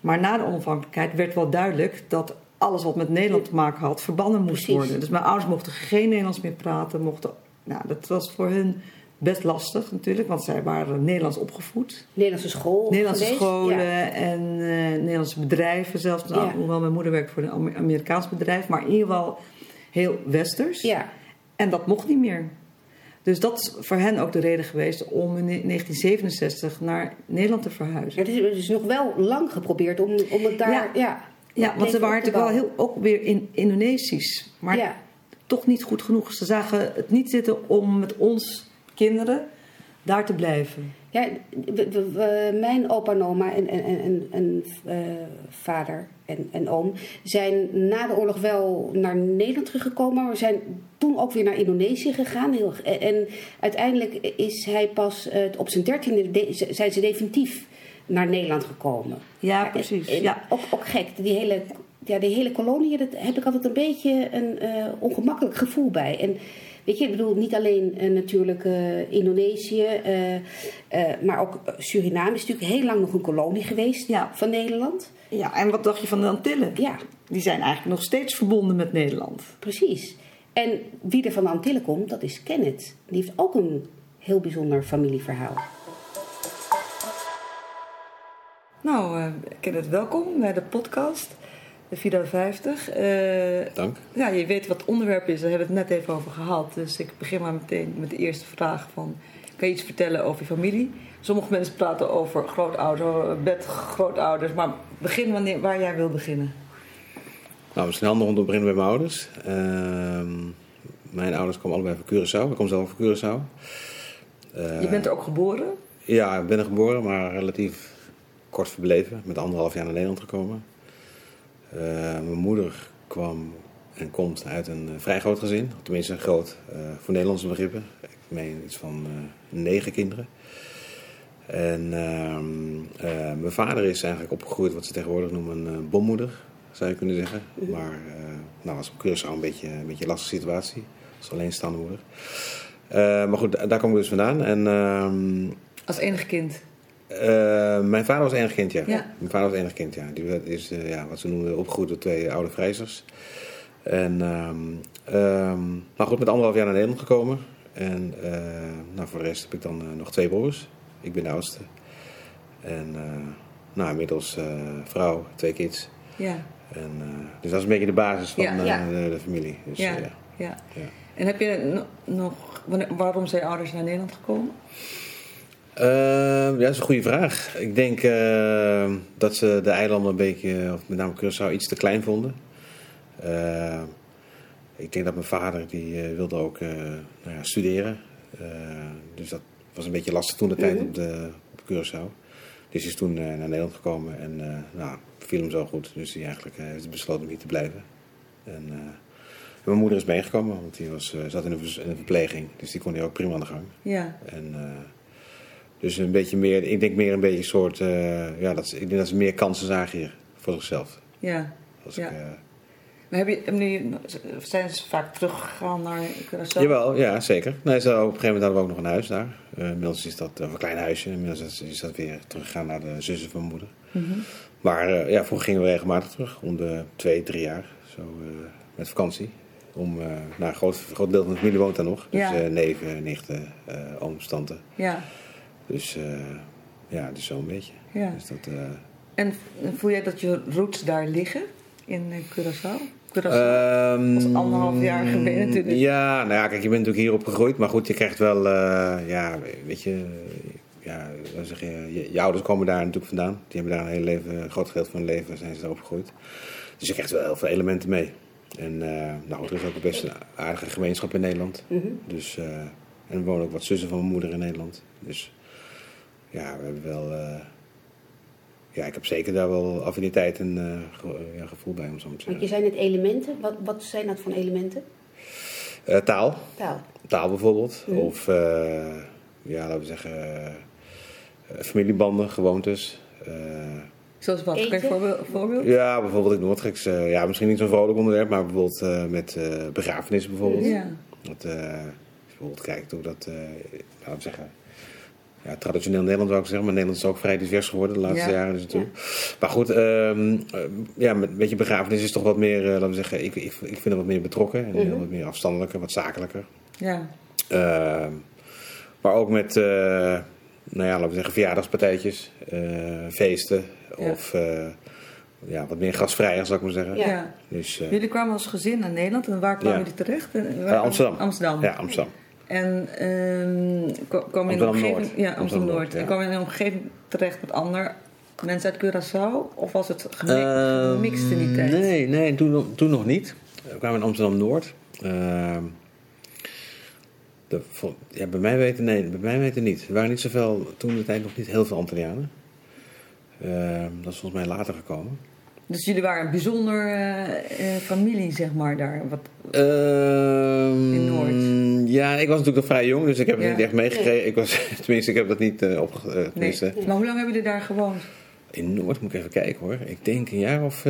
Maar na de onafhankelijkheid werd wel duidelijk dat alles wat met Nederland te maken had verbannen moest Precies. worden. Dus mijn ouders mochten geen Nederlands meer praten. Mochten, nou, dat was voor hun best lastig natuurlijk, want zij waren Nederlands opgevoed. Nederlandse school. Nederlandse geweest. scholen Ja. en eh, Nederlandse bedrijven zelfs. Nou, Ja. Hoewel mijn moeder werkt voor een Amer- Amerikaans bedrijf, maar in ieder geval heel westers. ja, En dat mocht niet meer. Dus dat is voor hen ook de reden geweest om in 1967 naar Nederland te verhuizen. het is dus nog wel lang geprobeerd om, om het daar... Ja. Ja, Ja, want ze waren natuurlijk wel heel, ook weer in Indonesisch. Maar ja. toch niet goed genoeg. Ze zagen het niet zitten om met ons kinderen daar te blijven. Ja, we- we- we- mijn opa en oma en, en, en, en, en, eh, vader en, en oom zijn na de oorlog wel naar Nederland teruggekomen. Maar zijn toen ook weer naar Indonesië gegaan. Heel, en, en uiteindelijk is hij pas eh, op zijn dertiende de, zijn ze definitief naar Nederland gekomen. Ja, en- precies. en Ja. Ook, ook gek, die hele, ja, die hele kolonie, daar heb ik altijd een beetje een eh, ongemakkelijk gevoel bij. En weet je, ik bedoel, niet alleen eh, natuurlijk eh, Indonesië, eh, eh, maar ook Suriname is natuurlijk heel lang nog een kolonie geweest Ja. van Nederland. Ja, en wat dacht je van de Antillen? Ja, Die zijn eigenlijk nog steeds verbonden met Nederland. precies. En wie er van de Antillen komt, dat is Kenneth. Die heeft ook een heel bijzonder familieverhaal. Nou, eh Kenneth, welkom bij de podcast, de 450. Eh Dank. ja, je weet wat het onderwerp is, daar hebben we het net even over gehad. Dus ik begin maar meteen met de eerste vraag van... Kan je iets vertellen over je familie? Sommige mensen praten over grootouders, bedgrootouders. Maar begin wanneer, waar jij wil beginnen. Nou, handig om te beginnen bij mijn ouders. Ehm, mijn ouders komen allebei van Curaçao. Ik kom zelf van Curaçao. Je bent er ook geboren. Ja, ik ben er geboren, maar relatief kort verbleven. Met anderhalf jaar naar Nederland gekomen. Eh, mijn moeder kwam en komt uit een eh, vrij groot gezin. Tenminste, groot eh, voor Nederlandse begrippen. Ik meen iets van eh, negen kinderen. En ehm, eh, mijn vader is eigenlijk opgegroeid wat ze tegenwoordig noemen een eh, bommoeder, zou je kunnen zeggen. Maar uh, nou was op Curaçao een beetje een beetje een lastige situatie. Als alleenstaande moeder. Maar goed, daar kom ik dus vandaan. En, uh, Als enig kind? Uh, mijn vader was enig kind, ja. ja. Mijn vader was enig kind, ja. Die is uh, ja, wat ze noemen opgegroeid door twee oude vrijzers. En, um, um, nou goed, met anderhalf jaar naar Nederland gekomen. En uh, nou, voor de rest heb ik dan nog twee broers. Ik ben de oudste. En nou, inmiddels vrouw, twee kids. Ja. En, dus dat is een beetje de basis van ja, ja. De, de, familie. Dus, ja. ja. En heb je nog, waarom zijn ouders naar Nederland gekomen? Uh, ja, dat is een goede vraag. Ik denk uh, dat ze de eilanden een beetje, of met name Curaçao, iets te klein vonden. Uh, ik denk dat mijn vader, die wilde ook nou ja, studeren. dus dat was een beetje lastig toen de tijd op, de, op Curaçao. Dus hij is toen naar Nederland gekomen en nou, viel hem zo goed. Dus hij eigenlijk heeft besloten om hier te blijven. En, mijn moeder is meegekomen, want die was, zat in een, in een verpleging. Dus die kon hier ook prima aan de gang. Ja. En, dus een beetje meer, ik denk meer een beetje een soort, uh, ja, dat, ik denk dat ze meer kansen zagen hier voor zichzelf. Ja. Als ja. Ik, uh, maar heb je, zijn ze vaak teruggegaan naar Curaçao? Jawel, ja, zeker. Nee, ze, op een gegeven moment hadden we ook nog een huis daar. Uh, inmiddels is dat een klein huisje. Inmiddels is, dat weer teruggegaan naar de zussen van mijn moeder. Mm -hmm. Maar uh, ja, vroeger gingen we regelmatig terug. Om de twee, drie jaar. Zo met vakantie. Om, nou, een groot, groot deel van de familie woont daar nog. Dus ja. neven, nichten, ooms, tanten. Ja. Dus ja, dus zo'n beetje. Ja. Dus dat, en voel jij dat je roots daar liggen in uh, Um, dat is anderhalf jaar geleden natuurlijk. Ja, nou ja, kijk, je bent natuurlijk hier opgegroeid. Maar goed, je krijgt wel, ja, weet je... Ja, zeg je, je, je, ouders komen daar natuurlijk vandaan. Die hebben daar een hele leven, een groot gedeelte van hun leven zijn ze daar opgegroeid. Dus je krijgt wel heel veel elementen mee. En nou, er is ook best een aardige gemeenschap in Nederland. Mm -hmm. Dus, en er wonen ook wat zussen van mijn moeder in Nederland. Dus ja, we hebben wel. Ja, ik heb zeker daar wel affiniteit en uh, ge ja, gevoel bij, om zo te zeggen. Want je zei net elementen. Wat, wat zijn dat voor elementen? Uh, taal. Taal. Taal bijvoorbeeld. Mm. Of, ja, laten we zeggen, familiebanden, gewoontes. Zoals wat? Kan je voorbeeld? Ja, bijvoorbeeld in Noordrijks. ja, misschien niet zo'n vrolijk onderwerp, maar bijvoorbeeld met begrafenissen bijvoorbeeld. Ja. Dat, bijvoorbeeld kijkt hoe dat, laten we zeggen ja, traditioneel Nederland zou ik zeggen, maar Nederland is ook vrij divers geworden de laatste ja. jaren. Dus ja. Maar goed, um, ja, met een beetje begrafenis is toch wat meer, uh, laten we zeggen, ik, ik, ik vind het wat meer betrokken en mm -hmm. wat meer afstandelijker, wat zakelijker. Ja. Uh, maar ook met, eh, nou ja, laten we zeggen, verjaardagspartijtjes, eh, feesten Ja. of ja, wat meer gasvrijer, zou ik maar zeggen. Ja. Dus, eh, Jullie kwamen als gezin naar Nederland en waar kwamen jullie terecht? Waar eh, Amsterdam. Amsterdam. Ja, Amsterdam. En ehm kwam in een omgeving... Ja. Amsterdam-Noord, ja. En kwam in een omgeving terecht met andere mensen uit Curaçao? Of was het gemi- Ehm, gemixt in die tijd? Nee, nee toen, toen nog niet. We kwamen in Amsterdam-Noord. Ehm, De, ja, bij mij weten, nee, bij mij weten niet. Er waren niet zoveel, toen de tijd nog niet heel veel Antillianen. Dat is volgens mij later gekomen. Dus jullie waren een bijzonder eh, eh, familie, zeg maar, daar. Wat, Ehm, In Noord. Ja, ik was natuurlijk nog vrij jong, dus ik heb het Ja. niet echt meegekregen. Ik was, tenminste, ik heb dat niet uh, opge... tenminste, Maar hoe lang hebben jullie daar gewoond? In Noord moet ik even kijken hoor. Ik denk een jaar of...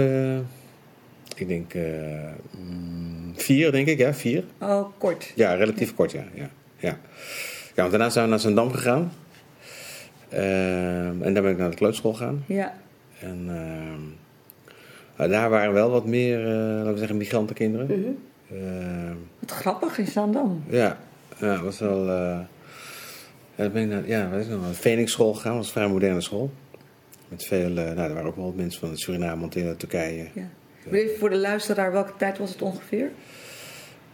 ik denk mm, vier, denk ik. Ja, vier. Oh, kort. Ja, relatief kort, ja. Ja, ja. ja want daarna zijn we naar Zandam gegaan. Ehm, en daar ben ik naar de kleuterschool gegaan. Ja. En ehm, nou, daar waren wel wat meer, eh, laten we zeggen, migrantenkinderen. Mhm. Ehm, Wat grappig is dan dan. ja, ja, dat was wel... eh ja, ben ik naar, ja, wat is het nou, naar de Phoenix school gegaan. Dat was een vrij moderne school. Met veel, eh, nou, er waren ook wel wat mensen van Suriname, Montana, Turkije. Ja. Maar even voor de luisteraar, welke tijd was het ongeveer?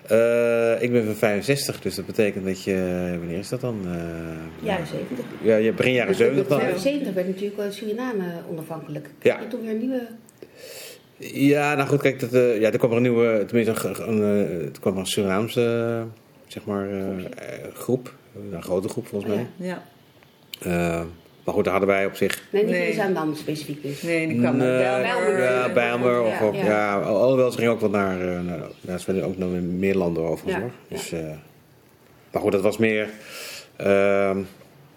Eh, ik ben van 65, dus dat betekent dat je... Wanneer is dat dan? Eh, Jaren 70. Ja, je begin jaren 70 dan. In jaren 70 werd natuurlijk eh, Suriname onafhankelijk. Ja. En toen weer een nieuwe... Ja, nou goed, kijk, dat, eh, ja, er kwam er een nieuwe, tenminste, een, een, eh, er kwam er een Surinaamse, eh, zeg maar, groep. Een grote groep volgens mij. Ja. Maar goed, daar hadden wij op zich... Nee, niet in Zaandam specifiek dus. Nee, die kwam Nee, uit Bijlmer. Ja, Bijlmer. Of, Ja, ook- ja. ja. alhoewel, ze gingen ook wel naar, eh, naar daar zijn ook nog meer landen Ja, ja. Dus, eh, maar goed, dat was meer, ehm,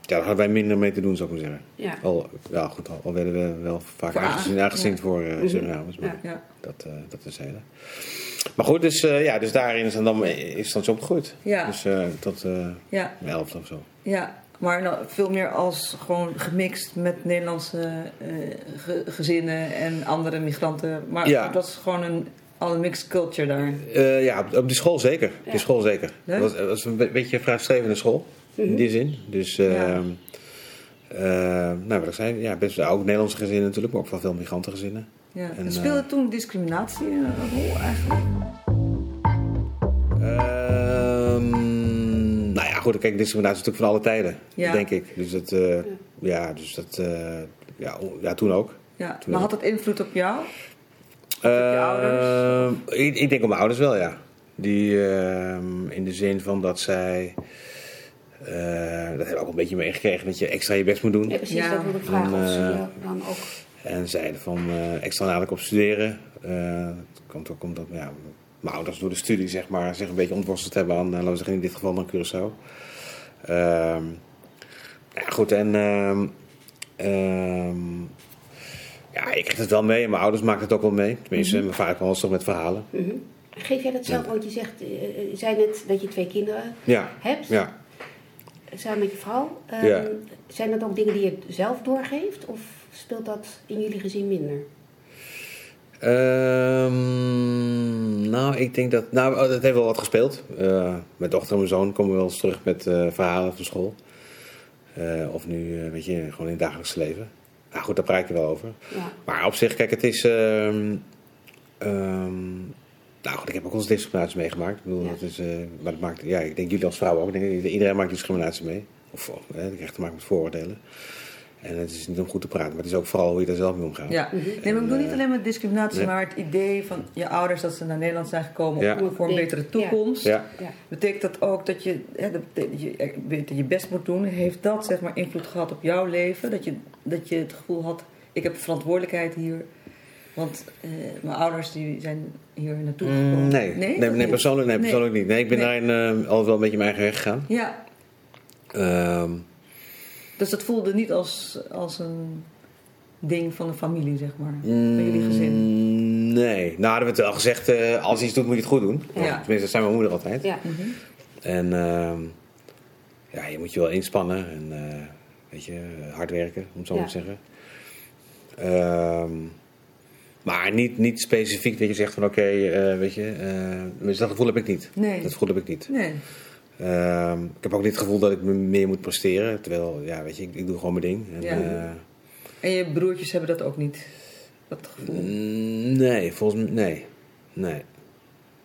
ja, daar hadden wij minder mee te doen, zou ik maar zeggen. Ja. Al, ja, goed, al, al werden we wel vaak aangezien, aan- aangezien ja. voor uh, Surinamers. Maar Ja. dat, eh dat is hele. Maar goed, dus, eh, ja, dus daarin is het dan, is dan zo opgegroeid. Ja. Dus tot Ja, elfde of zo. ja. Maar nou, veel meer als gewoon gemixt met Nederlandse ge- gezinnen en andere migranten. Maar Ja. dat was gewoon een, al een mixed culture daar. Ja, op, die school zeker. Ja. die school zeker. Het was, een be- beetje een vooruitstrevende school. In die zin. Dus, eh Ja. eh, nou wat ik zei, ja, best ook Nederlandse gezinnen natuurlijk, maar ook wel veel migrantengezinnen. Ja. En, En speelde eh, toen discriminatie een rol eigenlijk? Ehm, nou ja, goed, kijk, discriminatie is natuurlijk van alle tijden, Ja. denk ik. Dus dat, eh, ja, dus dat, eh, ja, ja, toen ook. Ja. Toen Maar had dat invloed op jou? Ehm, je ouders? Ik, ik denk op mijn ouders wel, ja. Die ehm, in de zin van dat zij. Eh, dat hebben we ook een beetje meegekregen dat je extra je best moet doen. Ja, precies, Ja. dat wilde ik vragen. Of ze En, eh, dan ook... En zeiden van eh, extra nadruk op studeren. Eh, dat komt ook omdat ja, mijn ouders door de studie zeg maar, zich een beetje ontworsteld hebben aan, laten we zeggen in dit geval dan Curaçao. Ehm, ja, goed, en ehm, ehm, ja, ik kreeg het wel mee en mijn ouders maakten het ook wel mee. Tenminste, mijn vader kwam wel eens met verhalen. Mhm. Geef jij dat zelf, want je zegt, je zei net dat je twee kinderen Ja, hebt, ja. Samen met je vrouw. Ehm, Ja. Zijn dat ook dingen die je zelf doorgeeft of speelt dat in jullie gezin minder? Ehm, nou, ik denk dat. Nou, oh, dat heeft wel wat gespeeld. Eh, mijn dochter en mijn zoon komen wel eens terug met eh, verhalen van school. Eh, of nu, weet je, gewoon in het dagelijks leven. Nou goed, daar praat je wel over. Ja. Maar op zich, kijk, het is. ehm, nou goed, ik heb ook wel eens discriminatie meegemaakt. Ik bedoel, Ja. dat is, eh, maar dat maakt, ja, ik denk jullie als vrouw ook. Ik denk, iedereen maakt discriminatie mee. Of eh, je krijgt te maken met vooroordelen. En het is niet om goed te praten, maar het is ook vooral hoe je daar zelf mee omgaat. Ja. Nee, maar ik bedoel niet alleen met discriminatie, Nee. maar het idee van je ouders dat ze naar Nederland zijn gekomen Ja. om- voor een betere toekomst. Ja. Ja. Betekent dat ook dat je, hè, dat betekent dat je beter je best moet doen? Heeft dat zeg maar invloed gehad op jouw leven? Dat je, dat je het gevoel had, ik heb verantwoordelijkheid hier. Want eh, mijn ouders die zijn hier naartoe Mm, gekomen. nee, nee, persoonlijk, nee, persoonlijk niet. Nee, ik ben Nee. daarin eh, altijd wel een beetje mijn eigen weg gegaan. Ja, Ehm, dus dat voelde niet als, als een ding van de familie, zeg maar. mm, Bij jullie gezin. Nee, nou hadden we het wel gezegd, eh, als je iets doet moet je het goed doen. Ja. Tenminste, dat zei mijn moeder altijd. Ja. Mhm. En ehm, ja, je moet je wel inspannen en eh, weet je, hard werken, om het zo Ja. maar te zeggen. Ehm, maar niet, niet specifiek dat je zegt van oké, eh, weet je, dus dat gevoel heb ik niet. Nee. Dat gevoel heb ik niet. Nee. Ehm, ik heb ook niet het gevoel dat ik me meer moet presteren. Terwijl, ja, weet je, ik, ik doe gewoon mijn ding. En, Ja. eh, En je broertjes hebben dat ook niet? Dat gevoel? mm, nee, volgens mij, nee. Nee.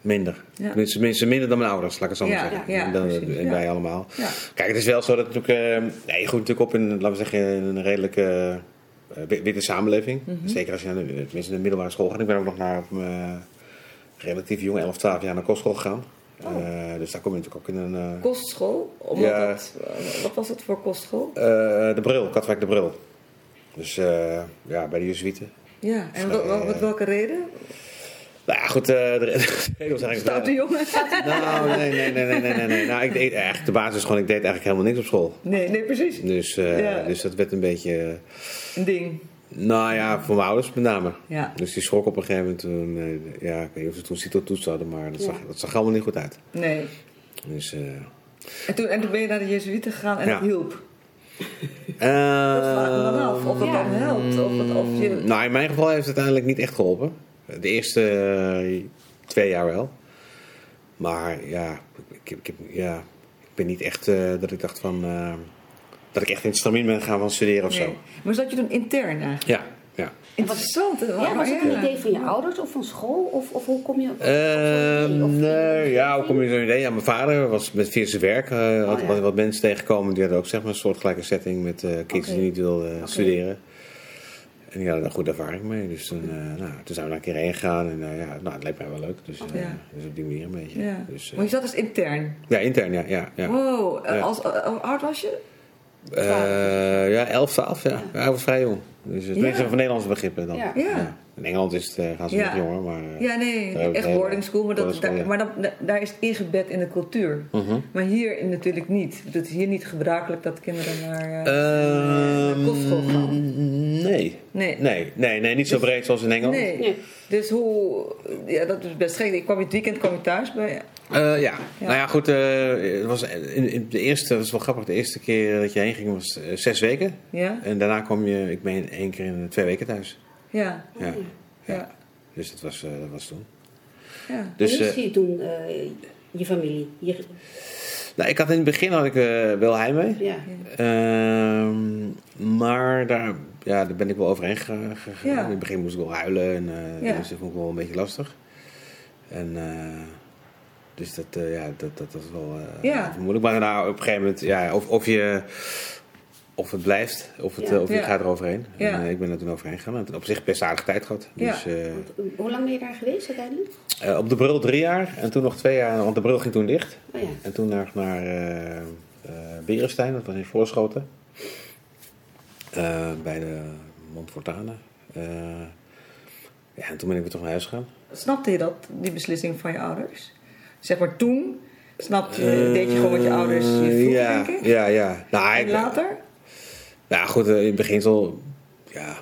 Minder. Ja. Tenminste, minder dan mijn ouders, laat ik het zo maar Ja, zeggen. ja, dan, en wij allemaal. Kijk, het is wel zo dat natuurlijk, ja, je groeit natuurlijk op in, laten we zeggen, in een redelijke witte samenleving. Mhm. Zeker als je naar de, tenminste in de middelbare school gaat. Ik ben ook nog naar mijn relatief jong, 11, 12 jaar naar kostschool gegaan. Eh, dus daar kom je natuurlijk ook in een... eh, Kostschool? Omdat Ja. eh, wat was het voor kostschool? eh, de bril, Katwijk de Bril. Dus eh, ja, bij de Jezuïeten. Ja, en wat, wat- met welke reden? Nou ja, goed, eh, de de reden was eigenlijk... Stoute jongen? Nou, nee, nee, nee, nee, nee, nee. Nou, ik deed eigenlijk, de basis is gewoon, ik deed eigenlijk helemaal niks op school. Nee, nee, precies. Dus, eh, Ja. dus dat werd een beetje, eh, Een ding. nou ja, voor mijn ouders met name. Ja. Dus die schrok op een gegeven moment toen, eh, ja, ik weet niet of ze toen CITO-toets hadden, maar dat, zag, dat zag allemaal niet goed uit. Nee. Dus, eh En toen, en toen ben je naar de Jezuïeten gegaan en Ja. dat hielp. eh, Dat vraag ik me dan af. Of het Ja. dan helpt. Of, het, of je... Nou, in mijn geval heeft het uiteindelijk niet echt geholpen. De eerste eh, twee jaar wel. Maar ja, ik, ik, ik- ja, ik ben niet echt eh, dat ik dacht van... eh, dat ik echt in het stramien ben gaan van studeren of Nee. zo. Maar zat je toen intern eigenlijk? Ja, ja. Interessant. hè? Ja, was het een idee van je ouders of van school? Of, of hoe kom je op, Ehm, nee, ja, hoe kom je zo'n idee? Ja, mijn vader was met via zijn werk. eh had ja. wat, wat mensen tegengekomen. Die hadden ook zeg maar, een soortgelijke setting met eh kids Oké. die niet wilden studeren. En die hadden daar goede ervaring mee. Dus toen, eh, nou, toen zijn we daar een keer heen gegaan. En eh, ja, nou, het leek mij wel leuk. Dus, eh, Ja. dus op die manier een beetje. Ja. Dus, Maar je zat dus intern. ja, intern, ja. ja, ja. Wow. Als, hoe oud was je? Ja, 11, 12, ja. ja. Hij was vrij jong. Dus het Ja. van Nederlandse begrippen dan. Ja. Ja. In Engeland is het, eh, gaan ze Ja. nog jonger, maar... eh, Ja, nee, ik echt hele- boarding school, maar, dat, boarding school, daar, ja. maar dan, daar is het ingebed in de cultuur. mhm. Maar hier natuurlijk niet. Het is hier niet gebruikelijk dat kinderen naar, eh, Ehm, naar kostschool gaan. Nee. Nee. Nee, nee, nee, niet zo breed zoals in Engeland. Nee. Nee. Dus hoe... Ja, dat is best gek. Ik kwam in het weekend kwam je thuis bij... Eh, ja. nou ja, goed. eh, het was in, in de eerste, dat is wel grappig, de eerste keer dat je heen ging was eh, zes weken. Ja? En daarna kwam je, ik ben één keer in twee weken thuis. Ja. Ja. Ja. Dus dat was, eh, dat was toen. Ja. Dus, Hoe eh, is je toen eh, je familie? Je, nou, ik had in het begin had ik eh, wel heimwee. ja. Ehm, maar daar, ja, daar ben ik wel overheen ge- gegaan. Ja. In het begin moest ik wel huilen. En, eh, Ja. Dus dat vond ik wel een beetje lastig. En, eh, dus dat, eh, ja, dat, dat, dat is wel eh, Ja. even moeilijk. Maar daarna op een gegeven moment, ja, of, of je... Of het blijft, of, het, Ja. eh, of je Ja. gaat eroverheen. Ja. En, eh, ik ben er toen overheen gegaan. En op zich best aardige tijd gehad. Dus, Want, hoe lang ben je daar geweest uiteindelijk? eh, op de bril drie jaar. En toen nog twee jaar, want de bril ging toen dicht. Oh ja. En toen naar, naar eh eh, Berenstein, dat was in Voorschoten. Eh, bij de Montfortane. Eh, ja, en toen ben ik weer terug naar huis gegaan. Snapte je dat, die beslissing van je ouders? Zeg maar toen, snapte je, deed je gewoon wat je ouders je Eh, ja, denk ik? Ja, ja. Nou, En later? nou goed, eh, in het beginsel, ja,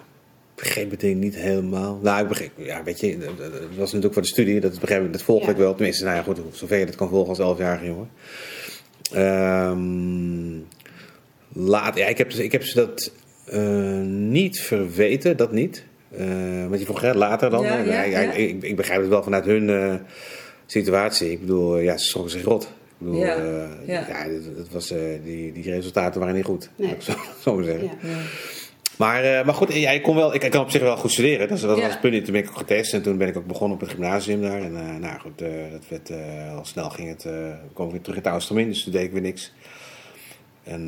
begreep het ding niet helemaal. Nou, ik begreep, ja, weet je, dat was natuurlijk voor de studie, dat begreep ik, dat volgde Ja. ik wel. Tenminste, nou ja, goed, zover je dat kan volgen als 11-jarige jongen. Ehm laat, ja, ik heb, ik heb ze dat eh, niet verweten, dat niet. Eh, want je vroeg hè, later dan. Ja, hè? ja, ik, ja. Ik, ik begrijp het wel vanuit hun eh, situatie. Ik bedoel, eh, ja, ze schrokken zich rot. Ik bedoel, Ja, eh, ja. ja, het was, eh, die, die resultaten waren niet goed. Nee. ik Zo, zo maar zeggen. Ja. Maar, eh, maar goed, ja, ik, kon wel, ik, ik kan op zich wel goed studeren. Dat, dat was het punt. Toen ben ik ook getest en toen ben ik ook begonnen op het gymnasium daar. En nou goed, dat werd, al snel ging het, kwam ik weer terug in het Oudstermin, dus toen deed ik weer niks. En,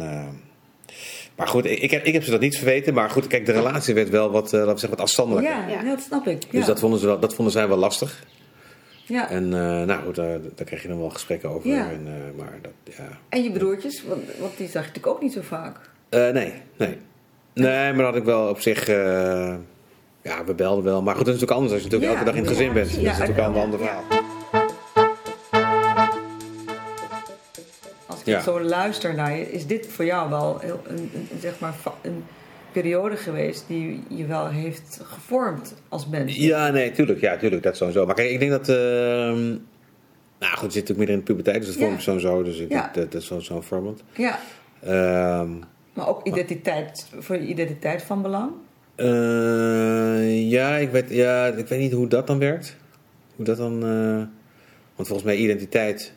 maar goed, ik, ik, heb, ik heb ze dat niet verweten. Maar goed, kijk, de relatie werd wel wat, laten we zeggen, wat afstandelijker. Ja, dat snap ik. Ja. Dus dat vonden, ze wel, dat vonden zij wel lastig. Ja. En eh, nou goed, daar, daar kreeg je dan wel gesprekken over. Ja. En, eh, maar dat, ja, En je broertjes, want, want die zag je natuurlijk ook niet zo vaak. Eh, nee, nee. Nee, maar dat had ik wel op zich. ja, we belden wel. Maar goed, dat is natuurlijk anders als je natuurlijk Ja, elke dag in het gezin bent. ja, dat is natuurlijk wel een ander verhaal. Als ik zo luister naar je, is dit voor jou wel heel, een, een, zeg maar, een periode geweest die je wel heeft gevormd als mens. Ja, nee, tuurlijk. Ja, tuurlijk. Dat sowieso. Maar kijk, ik denk dat. ehm, nou goed, je zit natuurlijk midden in de puberteit, dus dat Ja. vormt sowieso. Dus ik, Ja. dat, dat is sowieso vormend. Ja, Ehm, maar ook identiteit, voor je identiteit van belang. eh, ja, ik weet, ja, ik weet niet hoe dat dan werkt. Hoe dat dan. eh, want volgens mij identiteit.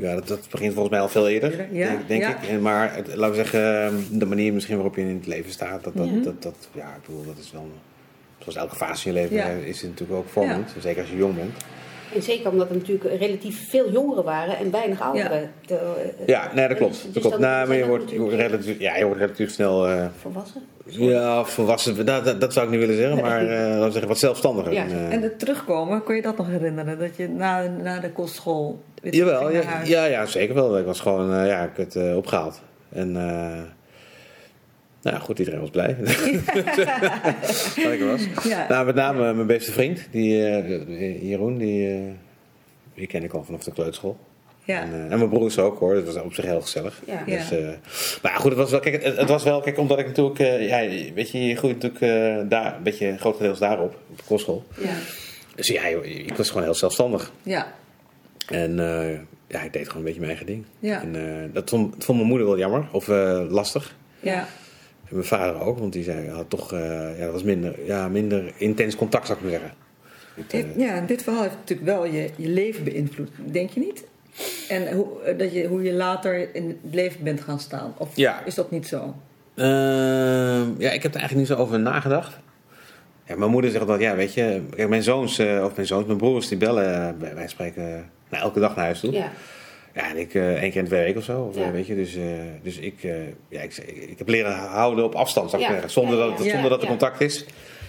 Ja, dat, dat begint volgens mij al veel eerder, Ja, denk, denk ja. ik. En, maar het- laten we zeggen, ehm, de manier misschien waarop je in het leven staat, dat, dat, dat, dat, ja, ik bedoel, dat is wel, zoals elke fase in je leven is het natuurlijk ook vormend. Zeker als je jong bent. En zeker omdat er natuurlijk relatief veel jongeren waren en weinig ouderen. Eh, Ja, nee, dat klopt. dus dat klopt. Nou, maar je wordt, je relatief, ja, je wordt relatief snel... eh, Volwassen? ja, volwassen, dat, dat, dat zou ik niet willen zeggen, maar eh, laten we zeggen wat zelfstandiger. Ja. En, eh, En het terugkomen, kon je dat nog herinneren? Dat je na, na de kostschool weer Jawel, ja, naar huis? ja, ja, zeker wel. Ik was gewoon, eh, ja, ik heb het eh, opgehaald. En, eh, nou ja, goed, iedereen was blij. dat ik was. Ja. Nou, met name mijn beste vriend, die, eh, Jeroen, die, eh, die ken ik al vanaf de kleuterschool. Ja. En, eh, en mijn broers ook hoor, dat was op zich heel gezellig. Ja. Dus, maar goed, het was wel, kijk, het, het was wel, kijk, omdat ik natuurlijk, ja, weet je, je groeit natuurlijk daar, een beetje grotendeels daarop, op de kostschool. Ja. Dus ja, ik was gewoon heel zelfstandig. Ja. En ja, ik deed gewoon een beetje mijn eigen ding. Ja. En dat vond, vond mijn moeder wel jammer, of lastig. Ja. En mijn vader ook, want die zei, had toch, eh, ja, dat was minder, ja, minder intens contact, zou ik maar zeggen. Het, eh, Dit- ja, dit verhaal heeft natuurlijk wel je, je leven beïnvloed, denk je niet? En hoe, eh, dat je, hoe je later in het leven bent gaan staan. Of Ja. is dat niet zo? Ehm, ja, ik heb er eigenlijk niet zo over nagedacht. Ja, mijn moeder zegt dat, ja, weet je, kijk, mijn zoons, eh, of mijn zoons, mijn broers, die bellen, wij, spreken nou, elke dag naar huis toe. Ja. Ja, en ik eh één keer in de week of zo, of, Ja. eh, weet je, dus, eh, dus ik, eh, ja, ik, ik heb leren houden op afstand, zou ik Ja. zeggen. Zonder, dat, ja. zonder dat er Ja. contact is,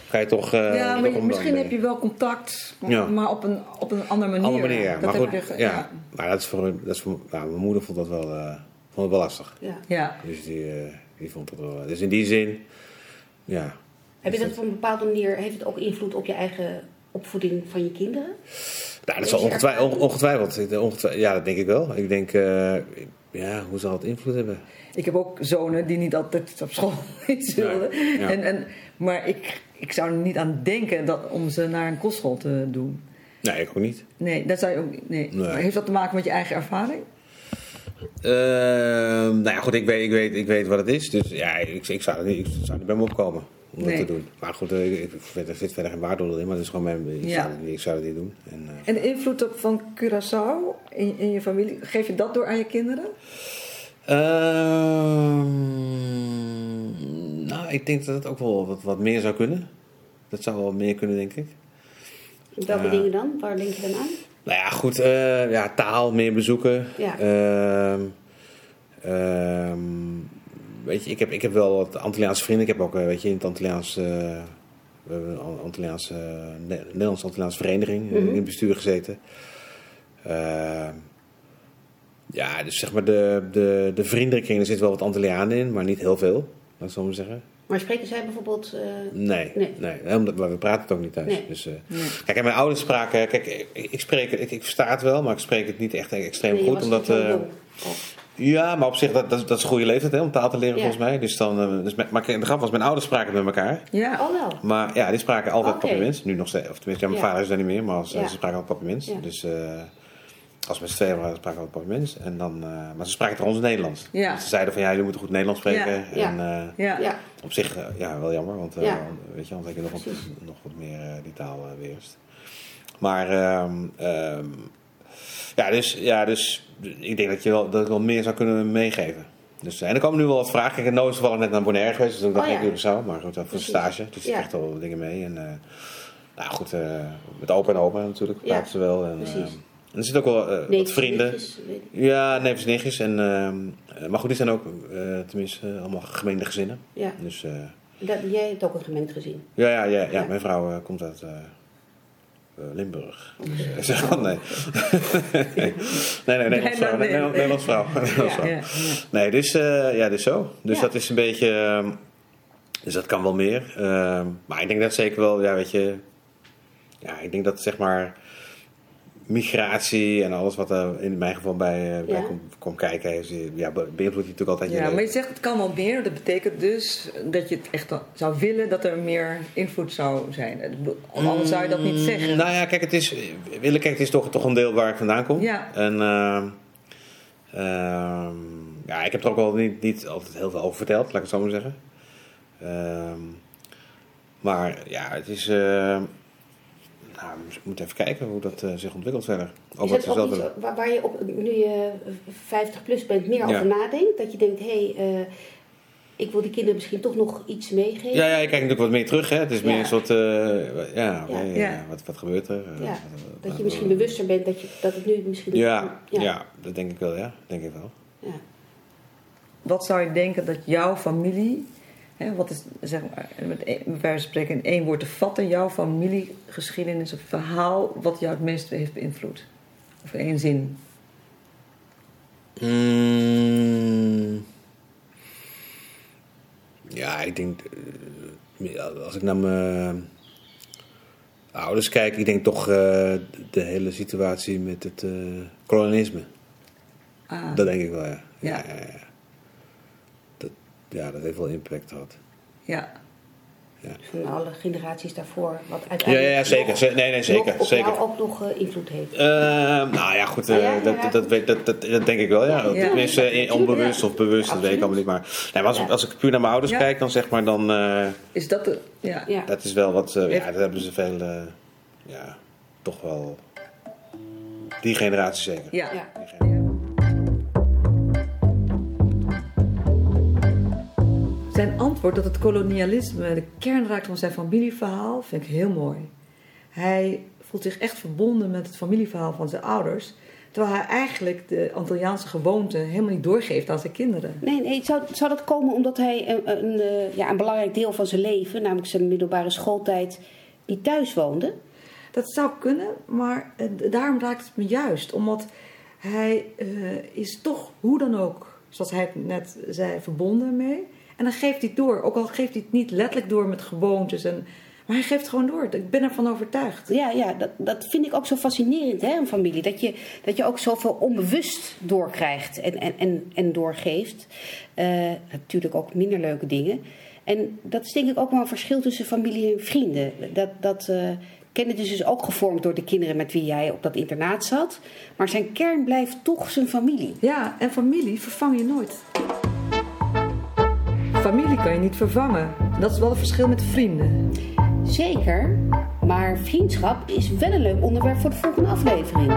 ga je toch... eh, ja, maar je- misschien heb je wel contact, maar op een, op een andere manier. Andere manier, ja. Dat Maar heb goed, je ja. Maar dat is voor, dat is voor nou, mijn moeder vond dat wel, eh, vond het wel lastig. Ja. ja. Dus die, eh, die vond het wel... Dus in die zin, ja... Heb je dat op een bepaalde manier, heeft het ook invloed op je eigen opvoeding van je kinderen? Nou, dat zal Deze ongetwijfeld, ongetwijfeld, ja, dat denk ik wel. Ik denk, eh, ja, hoe zal het invloed hebben? Ik heb ook zonen die niet altijd op school iets wilden. Nee, ja. En, en, maar ik, ik zou er niet aan denken dat, om ze naar een kostschool te doen. Nee, ik ook niet. Nee, dat zou je ook niet. Nee. Nee. Maar heeft dat te maken met je eigen ervaring? Ehm, nou ja, goed, ik weet, ik, weet, ik weet wat het is. Dus ja, ik, ik, zou, er niet, ik zou er niet bij me opkomen om Nee. dat te doen. Maar goed, eh, ik, ik, vind- er zit verder geen waarde in, maar dat is gewoon mijn... Ik, Ja. zou, het ik zou het niet doen. En, eh, En de invloed op- van Curaçao in, in je familie, geef je dat door aan je kinderen? Ehm, nou, ik denk dat het ook wel wat, wat meer zou kunnen. Dat zou wel meer kunnen, denk ik. Welke Ja. dingen dan? Waar denk je dan aan? Nou ja, goed. eh, ja, taal, meer bezoeken. Ja. Ehm, ehm, weet je, ik heb, ik heb wel wat Antilliaanse vrienden. Ik heb ook, eh, weet je, in het Antilliaans... eh, we hebben een Antilliaanse, Ne- Nederlands-Antilliaanse vereniging Mhm. in het bestuur gezeten. Ehm, ja, dus zeg maar de, de, de vriendenkring, er zit wel wat Antillianen in, maar niet heel veel. Laat ik zo maar zeggen. Maar spreken zij bijvoorbeeld... eh, Nee, Nee. nee. nee omdat, maar we praten het ook niet thuis. Nee. Dus, eh, Nee. Kijk, en mijn ouders spraken... Kijk, ik, ik, spreek, het- ik, ik versta het wel, maar ik spreek het niet echt extreem nee, goed. was Omdat, eh. Oh. ja, maar op zich, dat, dat, is- dat is een goede leeftijd hè, om taal te leren Ja. volgens mij. Dus dan, dus, met- maar de grap was, mijn ouders spraken met elkaar. Ja. Oh wel. Maar ja, die spraken altijd papiermens. Nu nog steeds. Of tenminste, ja, mijn Ja. vader is daar niet meer, maar ze, Ja. ze spraken altijd papiermens. Ja. Dus als we met z'n tweeën waren, spraken we altijd papiermens. En dan, eh, maar ze spraken trouwens Nederlands. Ja. Dus ze zeiden van, ja, jullie moeten goed Nederlands spreken. Ja. En, eh, Ja. Ja. op zich, eh, ja, wel jammer, want eh, Ja. weet je, anders heb je nog, wat, nog wat meer die taal weerst. Maar, ehm, ehm, ja, dus, ja, dus ik denk dat je wel, dat ik wel meer zou kunnen meegeven. Dus, en er komen nu wel wat vragen. Ik ben nooit toevallig net naar Bonaire geweest, dus ik dacht Oh, ik ja. doe het zo. Maar goed, dat voor Precies. stage, dus ik Ja. krijg er wel dingen mee. En, eh, nou goed, eh, met opa en opa natuurlijk, Ja, praten ze wel. En, precies. En er zitten ook wel eh, wat vrienden. ik. Ja, neefjes, nichtjes. En, eh, maar goed, die zijn ook eh, tenminste allemaal gemengde gezinnen. Ja. Dus... Dat, jij hebt ook een gemengd gezin. ja, ja, ja, ja. Ja. mijn vrouw komt uit Limburg. Dus, nee. nee, nee, nee, Nederlands vrouw. nee. Nederlands vrouw. Ja. Nee, dus, ja, dus zo. Dus dat is een beetje... ehm, dus dat kan wel meer. Ehm, maar ik denk dat zeker wel, ja, weet je... Ja, ik denk dat zeg maar... Migratie en alles wat er in mijn geval bij, eh, bij Ja. komt, komt kijken, is, eh, ja, be- beïnvloedt je natuurlijk altijd je Ja, leven. maar je zegt het kan wel meer. Dat betekent dus dat je het echt zou willen dat er meer invloed zou zijn. Bedoel, Anders zou je dat niet zeggen. Mm, Nou ja, kijk, het is, willen, kijk, het is toch, toch een deel waar ik vandaan kom. Ja. En ehm, ehm, ja, ik heb er ook wel niet, niet altijd heel veel over verteld, laat ik het zo maar zeggen. Ehm, maar ja, het is. Nou, we moeten even kijken hoe dat eh, zich ontwikkelt verder. Is dat ook iets waar, waar je op, nu je 50 plus bent meer Ja. over nadenkt? Dat je denkt, hé, hey, eh, ik wil die kinderen misschien toch nog iets meegeven. Ja, ja, je kijkt natuurlijk wat meer terug. Hè? Het is meer een soort... eh, ja, oké, Ja. ja, Ja. Wat, wat gebeurt er? Eh, wat- dat je misschien bewuster bent dat, je, dat het nu misschien... Ja, ja. dat denk ik wel, ja. Denk ik wel. Ja. Wat zou je denken dat jouw familie, hè, wat is zeg maar, met wijze van spreken in één woord te vatten, jouw familiegeschiedenis, een verhaal wat jou het meest heeft beïnvloed? Of in één zin. Mm. Ja, ik denk... eh, als ik naar mijn ouders kijk, ik denk toch eh, de hele situatie met het eh, kolonialisme. Ah, Dat denk ik wel, ja. Ja. Ja, ja, ja. Dat, ja, heeft wel impact gehad. ja. Van alle generaties daarvoor. Wat Ja, uiteindelijk ja, ja, zeker. nog- Ze- nee, nee, zeker. nog op zeker. jou ook nog eh, invloed heeft. Eh, nou ja, goed, eh, Ah, ja, ja, dat, ja. dat, dat, weet- dat, dat, dat denk ik wel, ja. Ja. Tenminste, eh, onbewust ja. of bewust, dat weet ik allemaal niet. Maar, nee, maar als, Ja. als ik puur naar mijn ouders Ja. kijk, dan zeg maar, dan... eh, Is dat de. Ja. Ja. dat is wel wat... eh, ja, dat hebben ze veel... eh, ja, toch wel... Die generatie zeker. Ja. Ja. Die generatie. Zijn antwoord dat het kolonialisme de kern raakt van zijn familieverhaal vind ik heel mooi. Hij voelt zich echt verbonden met het familieverhaal van zijn ouders, terwijl hij eigenlijk de Antilliaanse gewoonten helemaal niet doorgeeft aan zijn kinderen. Nee, nee zou, zou dat komen omdat hij een, een, eh, ja, een belangrijk deel van zijn leven, namelijk zijn middelbare schooltijd, niet thuis woonde? Dat zou kunnen, maar eh, daarom raakt het me juist. Omdat hij eh, is toch, hoe dan ook, zoals hij het net zei, verbonden mee. En dan geeft hij het door. Ook al geeft hij het niet letterlijk door met gewoontes. En, maar hij geeft gewoon door. Ik ben ervan overtuigd. Ja, ja dat, dat vind ik ook zo fascinerend, hè, een familie. Dat je, dat je ook zoveel onbewust doorkrijgt en, en, en, en doorgeeft. Eh, natuurlijk ook minder leuke dingen. En dat is denk ik ook wel een verschil tussen familie en vrienden. Dat, dat eh Kenneth is dus ook gevormd door de kinderen met wie jij op dat internaat zat. Maar zijn kern blijft toch zijn familie. Ja, en familie vervang je nooit. Familie kan je niet vervangen. Dat is wel het verschil met vrienden. Zeker, maar vriendschap is wel een leuk onderwerp voor de volgende aflevering.